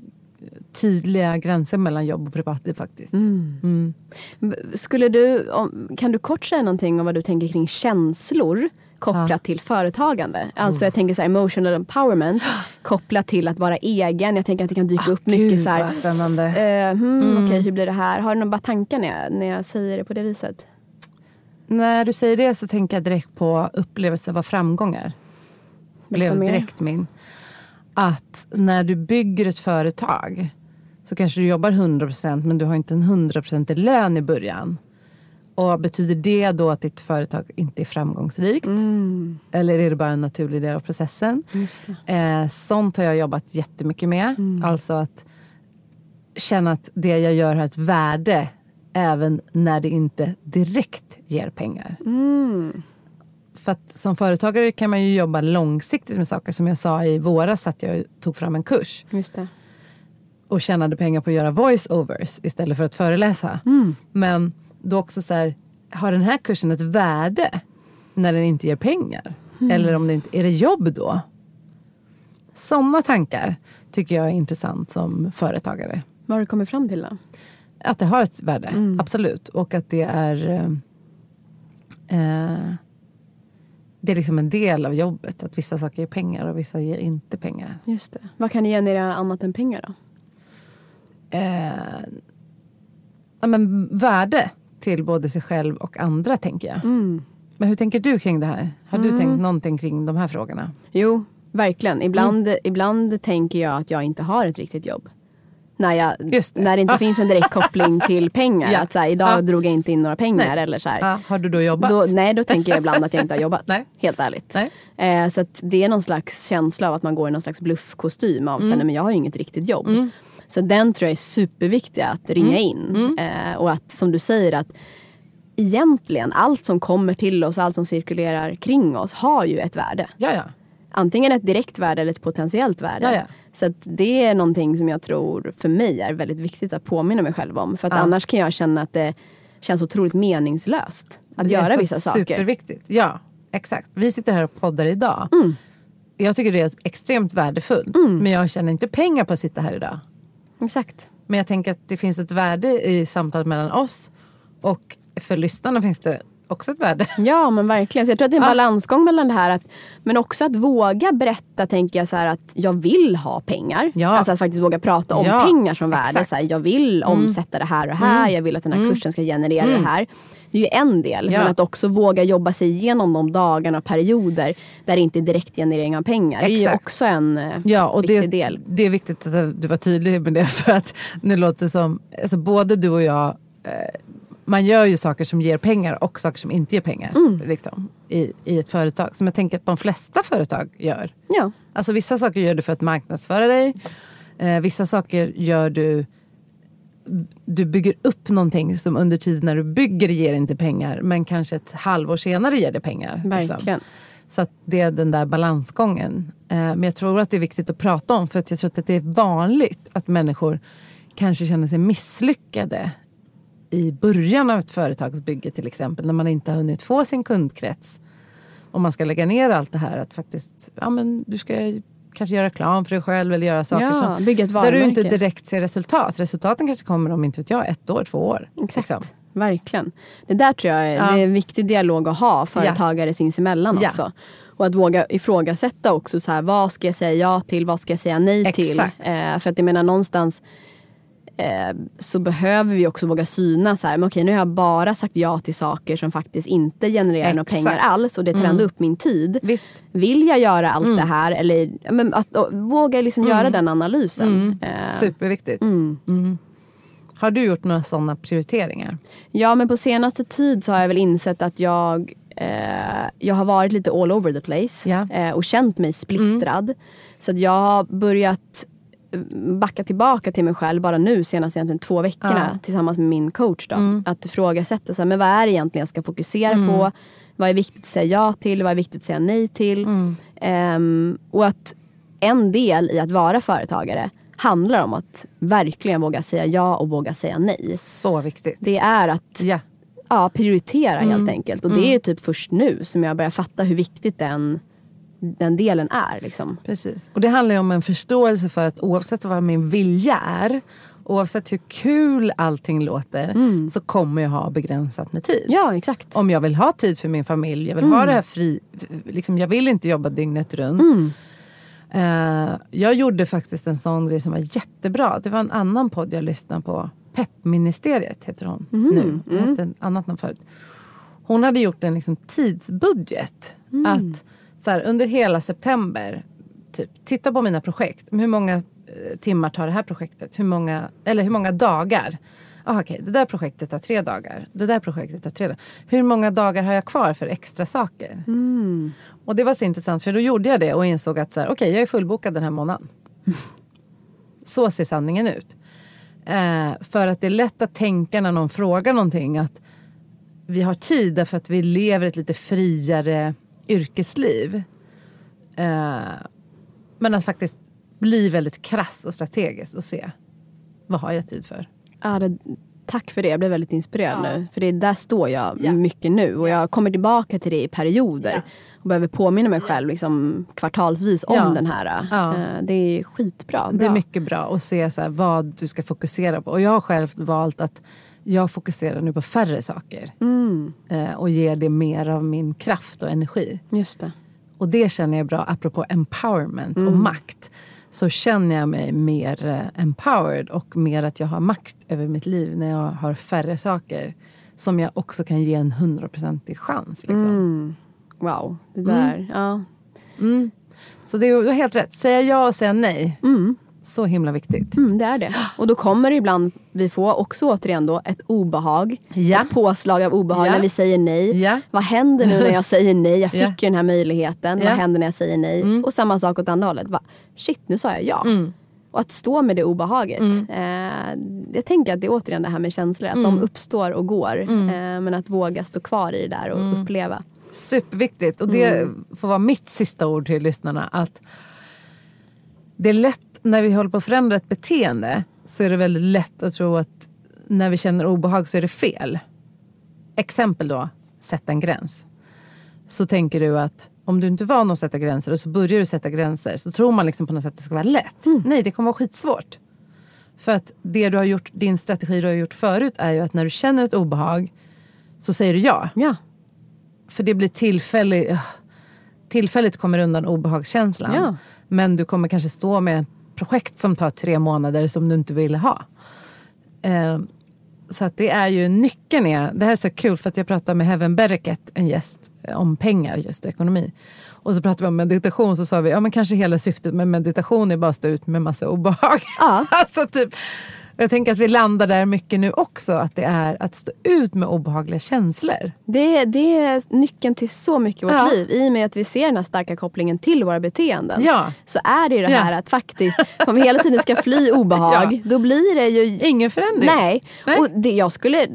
tydliga gränser mellan jobb och privatliv faktiskt. Mm. Mm. Skulle du, kan du kort säga någonting om vad du tänker kring känslor kopplat ja. till företagande? Alltså oh. jag tänker så här, emotional empowerment kopplat till att vara egen. Jag tänker att det kan dyka oh, upp mycket Gud, så här, spännande. Uh, hmm, mm. Okej, okay, hur blir det här? Har du några tankar när jag, när jag säger det på det viset? När du säger det så tänker jag direkt på upplevelse av framgångar. Blev direkt min. Att när du bygger ett företag så kanske du jobbar 100% men du har inte en 100% lön i början. Och Betyder det då att ditt företag inte är framgångsrikt? Mm. Eller är det bara en naturlig del av processen? Eh, sånt har jag jobbat jättemycket med. Mm. Alltså att känna att det jag gör har ett värde även när det inte direkt ger pengar. Mm. För att som företagare kan man ju jobba långsiktigt med saker. Som jag sa i våras att jag tog fram en kurs. Just det. och tjänade pengar på att göra voice-overs istället för att föreläsa. Men då också så här, har den här kursen ett värde när den inte ger pengar? Eller om det inte, är det jobb då? Sådana tankar tycker jag är intressant som företagare. Vad har du kommit fram till då? Att det har ett värde, absolut. Och att det är eh, eh, Det är liksom en del av jobbet. Att vissa saker ger pengar och vissa ger inte pengar. Just det. Vad kan ni generera annat än pengar då? Eh, ja, men värde till både sig själv och andra tänker jag. Men hur tänker du kring det här? Har du tänkt någonting kring de här frågorna? Jo, verkligen. Ibland, Mm. ibland tänker jag att jag inte har ett riktigt jobb. När, jag, det. när det inte finns en direkt koppling till pengar. Ja. Att så här, idag Ja. drog jag inte in några pengar. Nej. Eller så. Ja, har du då jobbat? Då, nej, då tänker jag ibland att jag inte har jobbat. Nej. Helt ärligt. Eh, så det är någon slags känsla av att man går i någon slags bluffkostym av mm. men jag har ju inget riktigt jobb. Så den tror jag är superviktig att ringa in. Eh, och att som du säger att egentligen allt som kommer till oss, allt som cirkulerar kring oss har ju ett värde. Ja, ja. Antingen ett direkt värde eller ett potentiellt värde. Ja, ja. Så det är någonting som jag tror för mig är väldigt viktigt att påminna mig själv om. För att Ja. annars kan jag känna att det känns otroligt meningslöst att Det är göra vissa saker. Superviktigt. Ja, exakt. Vi sitter här och poddar idag. Mm. Jag tycker det är extremt värdefullt. Men jag tjänar inte pengar på att sitta här idag. Exakt. Men jag tänker att det finns ett värde i samtalet mellan oss. Och för lyssnarna finns det också ett värde. Ja men verkligen. Så jag tror att det är en Ja. balansgång mellan det här. Att, men också att våga berätta tänker jag så här att jag vill ha pengar. Ja. Alltså att faktiskt våga prata om Ja, pengar som värde. exakt. Mm. Så här, jag vill omsätta det här och det här. Jag vill att den här kursen ska generera det här. Det är ju en del. Ja. Men att också våga jobba sig igenom de dagarna och perioder där det inte är direkt generering av pengar. Det är ju Exakt. också en eh, Ja, och viktig det, del. det är viktigt att du var tydlig med det. För att nu låter det som, alltså både du och jag, eh, man gör ju saker som ger pengar och saker som inte ger pengar. Mm. Liksom, i, I ett företag. Som jag tänker att de flesta företag gör. Ja. Alltså vissa saker gör du för att marknadsföra dig. Eh, vissa saker gör du du bygger upp någonting som under tiden när du bygger ger inte pengar men kanske ett halvår senare ger det pengar. liksom. Verkligen. Så att det är den där balansgången. Eh, men jag tror att det är viktigt att prata om för att jag tror att det är vanligt att människor kanske känner sig misslyckade i början av ett företagsbygge till exempel när man inte har hunnit få sin kundkrets. Om man ska lägga ner allt det här att faktiskt, ja men du ska kanske göra reklam för dig själv eller göra saker Ja, som, där du inte direkt ser resultat. Resultaten kanske kommer om inte vet jag, ett år, två år. Exakt. liksom. Verkligen. Det där tror jag är, Ja. det är en viktig dialog att ha företagare sinsemellan Ja. också. Och att våga ifrågasätta också så här, vad ska jag säga ja till, vad ska jag säga nej Exakt. till. Eh, för att jag menar någonstans eh, så behöver vi också våga syna så här, men okej nu har jag bara sagt ja till saker som faktiskt inte genererar några Exakt. pengar alls och det tar ändå upp min tid. Visst. Vill jag göra allt det här eller men att, och, våga liksom göra den analysen. Eh, Superviktigt. Mm. Har du gjort några sådana prioriteringar? Ja, men på senaste tid så har jag väl insett att jag eh, jag har varit lite all over the place. Mm. eh, och känt mig splittrad. Så att jag har börjat backa tillbaka till mig själv bara nu senaste egentligen två veckorna Ja. Mm. tillsammans med min coach. Då, Att ifrågasätta, så här, men vad är det egentligen jag ska fokusera på? Vad är viktigt att säga ja till? Vad är viktigt att säga nej till? Mm. Ehm, och att en del i att vara företagare handlar om att verkligen våga säga ja och våga säga nej. Så viktigt. Det är att Ja. ja, prioritera Mm. helt enkelt. Och det är typ först nu som jag börjar fatta hur viktigt den, den delen är. Liksom. Precis. Och det handlar ju om en förståelse för att oavsett vad min vilja är, oavsett hur kul allting låter, så kommer jag ha begränsat med tid. Ja, exakt. Om jag vill ha tid för min familj, jag vill ha det här fri, liksom, jag vill inte jobba dygnet runt. Eh, jag gjorde faktiskt en sån grej som var jättebra. Det var en annan podd jag lyssnade på. Peppministeriet heter hon nu. Det hette ett annat namn förut. Hon hade gjort en liksom tidsbudget. Att så här, under hela september, typ, titta på mina projekt. Hur många eh, timmar tar det här projektet? Hur många, eller hur många dagar? Ah, Okej, det där projektet tar tre dagar. Det där projektet tar tre dagar. Hur många dagar har jag kvar för extra saker? Och det var så intressant för då gjorde jag det och insåg att så här, okej, jag är fullbokad den här månaden. Så ser sanningen ut. Eh, för att det är lätt att tänka när någon frågar någonting att vi har tid därför att vi lever ett lite friare yrkesliv. Eh, men att faktiskt bli väldigt krass och strategisk och se Vad har jag tid för? Ja, det, tack för det, jag blev väldigt inspirerad Ja. nu. För det, där står jag Ja. mycket nu och jag kommer tillbaka till det i perioder. Ja. Och behöver påminna mig själv liksom, kvartalsvis om den här. Eh, det är skitbra. Det är Bra. mycket bra att se så här, vad du ska fokusera på. Och jag har själv valt att jag fokuserar nu på färre saker. Mm, Eh, och ger det mer av min kraft och energi. just det. Och det känner jag bra, apropå empowerment och Mm. makt. Så känner jag mig mer eh, empowered och mer att jag har makt över mitt liv när jag har färre saker. Som jag också kan ge en hundraprocentig chans. Liksom. Mm. Wow, det där. Ja. Mm. Så det är, du har helt rätt. Säga ja och säga nej. Mm. Så himla viktigt. Mm, det är det. Och då kommer det ibland, vi får också återigen då ett obehag. Ja. Ett påslag av obehag Ja. när vi säger nej. Ja. Vad händer nu när jag säger nej? Jag fick Ja. ju den här möjligheten. Vad händer när jag säger nej? Mm. Och samma sak åt andra hållet. Va? Shit, nu sa jag ja. Mm. Och att stå med det obehaget. Eh, jag tänker att det är återigen det här med känslor. Att de uppstår och går. Eh, men att våga stå kvar i det där och uppleva. Superviktigt. Och det Mm. får vara mitt sista ord till lyssnarna. Att det är lätt, när vi håller på att förändra ett beteende, så är det väldigt lätt att tro att när vi känner obehag så är det fel. Exempel då, sätta en gräns. Så tänker du att om du inte är van att sätta gränser och så börjar du sätta gränser så tror man liksom på något sätt att det ska vara lätt. Nej, det kommer vara skitsvårt. För att det du har gjort, din strategi du har gjort förut är ju att när du känner ett obehag så säger du ja. Ja, För det blir tillfälligt. Tillfälligt kommer undan obehagskänslan. Ja. Men du kommer kanske stå med projekt som tar tre månader som du inte ville ha. Eh, så att det är ju nyckeln är, det här är så kul för att jag pratade med Heaven Bereket, en gäst, eh, om pengar just ekonomi. Och så pratade vi om meditation så sa vi, ja men kanske hela syftet med meditation är bara att stå ut med massa obehag. Ja. alltså typ, jag tänker att vi landar där mycket nu också, att det är att stå ut med obehagliga känslor. det, det är nyckeln till så mycket i vårt Ja. liv. I och med att vi ser den här starka kopplingen till våra beteenden. Ja. Så är det ju det Ja. här att faktiskt, om vi hela tiden ska fly obehag, Ja. då blir det ju Ingen förändring. Nej, Nej. och det, jag skulle,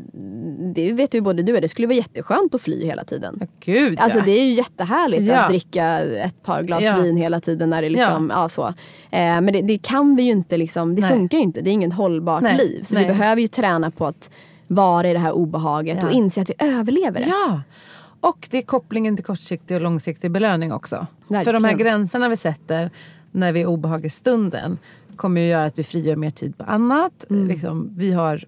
det vet ju både du och det skulle vara jätteskönt att fly hela tiden. Ja, Gud Alltså ja. det är ju jättehärligt Ja. att dricka ett par glas Ja. vin hela tiden när det liksom, ja. så. Eh, men det, det kan vi ju inte liksom, det Nej. funkar ju inte, det är inget hållbart Nej. liv. Så Nej. vi behöver ju träna på att vara i det här obehaget Ja. och inse att vi överlever det. Ja, och det är kopplingen till kortsiktig och långsiktig belöning också. Verkligen. För de här gränserna vi sätter när vi är obehag i stunden kommer ju göra att vi frigör mer tid på annat. Mm. Liksom, vi har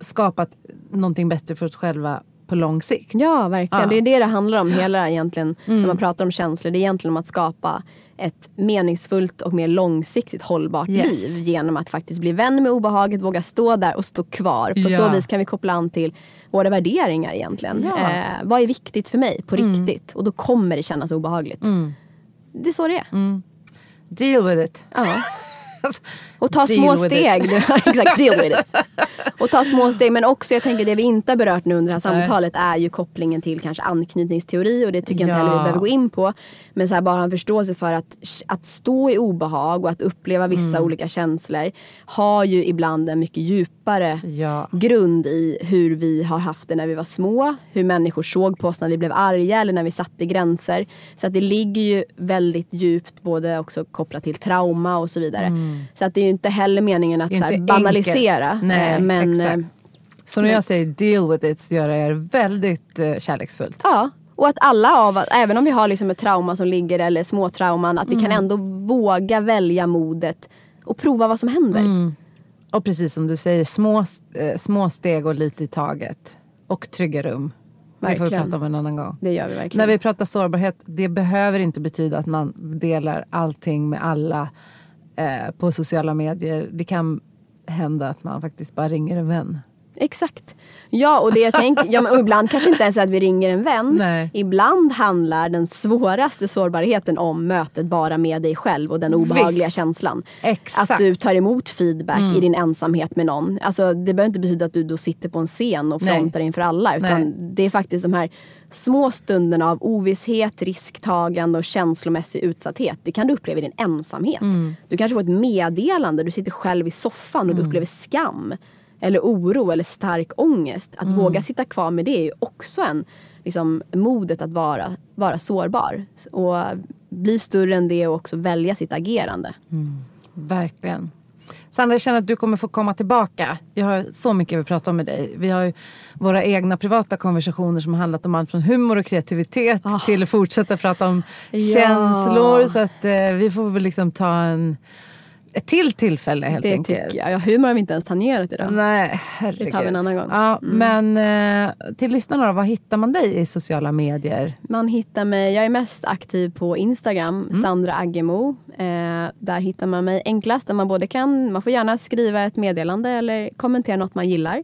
skapat någonting bättre för oss själva på lång sikt. Ja, verkligen. Ja. Mm. Det är det det handlar om hela egentligen när man pratar om känslor. Det är egentligen om att skapa ett meningsfullt och mer långsiktigt hållbart Yes. liv genom att faktiskt bli vän med obehaget, våga stå där och stå kvar. På Ja. så vis kan vi koppla an till våra värderingar egentligen. Ja. Mm. Eh, vad är viktigt för mig på riktigt? Och då kommer det kännas obehagligt. Det är så det är. Mm. Deal with it. Ja. Och ta Deal små steg. Exakt, deal with it. Och ta små steg. Men också, jag tänker det vi inte har berört nu under det här samtalet är ju kopplingen till kanske anknytningsteori och det tycker jag inte Ja. heller vi behöver gå in på. Men så här, bara en förståelse för att, att stå i obehag och att uppleva vissa Mm. olika känslor har ju ibland en mycket djupare Ja. grund i hur vi har haft det när vi var små. Hur människor såg på oss när vi blev arga eller när vi satte gränser. Så att det ligger ju väldigt djupt både också kopplat till trauma och så vidare. Så att det är ju inte heller meningen att så här, banalisera. Nej, eh, men exakt. eh, Så när jag säger deal with it så gör jag det väldigt eh, kärleksfullt. ja. Och att alla av oss, även om vi har liksom ett trauma som ligger eller små trauman, att vi Mm. kan ändå våga välja modet och prova vad som händer. Mm. Och precis som du säger, små, eh, små steg och lite i taget. Och trygga rum. Det får vi prata om en annan gång. Det gör vi verkligen. När vi pratar sårbarhet, det behöver inte betyda att man delar allting med alla eh, på sociala medier. Det kan hända att man faktiskt bara ringer en vän. Exakt. Ja, och det jag tänker, ja, och ibland kanske inte ens är att vi ringer en vän. Nej. Ibland handlar den svåraste sårbarheten om mötet bara med dig själv och den obehagliga Visst. känslan. Exakt. Att du tar emot feedback i din ensamhet med någon. Alltså, det behöver inte betyda att du då sitter på en scen och Nej. frontar inför alla. Utan Nej. det är faktiskt de här små stunderna av ovisshet, risktagande och känslomässig utsatthet. Det kan du uppleva i din ensamhet. Du kanske får ett meddelande, du sitter själv i soffan och du upplever skam. Eller oro eller stark ångest. Att våga sitta kvar med det är ju också en liksom, modet att vara, vara sårbar. Och bli större än det och också välja sitt agerande. Verkligen. Sandra, jag känner att du kommer få komma tillbaka. Jag har så mycket jag vill prata om med dig. Vi har ju våra egna privata konversationer som har handlat om allt från humor och kreativitet oh. till att fortsätta prata om ja. känslor. Så att eh, vi får väl liksom ta en ett till tillfälle helt det enkelt. Det tycker jag. Ja, humor har vi inte ens tangerat idag. Nej, herregud. Det tar vi en annan gång. Ja, mm. Men eh, till lyssnarna då, var hittar man dig i sociala medier? Man hittar mig, jag är mest aktiv på Instagram, mm. Sandra Aggemo. Eh, där hittar man mig enklast. Där man både kan, man får gärna skriva ett meddelande eller kommentera något man gillar.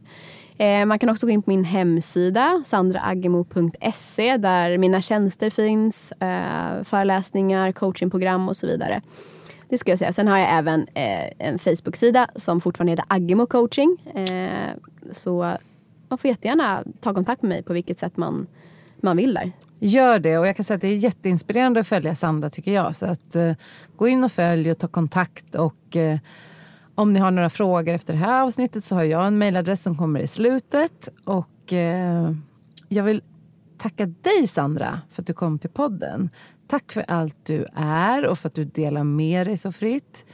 Eh, man kan också gå in på min hemsida, sandraagemo.se där mina tjänster finns, föreläsningar, coachingprogram och så vidare. Det skulle jag säga. Sen har jag även eh, en Facebook-sida som fortfarande heter Agimo coaching. Eh, så man får jättegärna ta kontakt med mig på vilket sätt man, man vill där. Gör det och jag kan säga att det är jätteinspirerande att följa Sandra tycker jag. Så att eh, gå in och följ och ta kontakt och eh, om ni har några frågor efter det här avsnittet så har jag en mejladress som kommer i slutet. Och eh, jag vill tacka dig Sandra för att du kom till podden. Tack för allt du är och för att du delar med dig så fritt.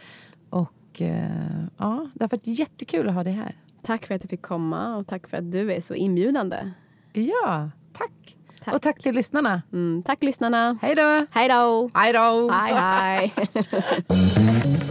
Och eh, ja, Det har varit jättekul att ha dig här. Tack för att jag fick komma och tack för att du är så inbjudande. Ja, tack. tack. Och tack till lyssnarna. Mm, tack lyssnarna. Hej då. Hej då. Hej då. Hej hej.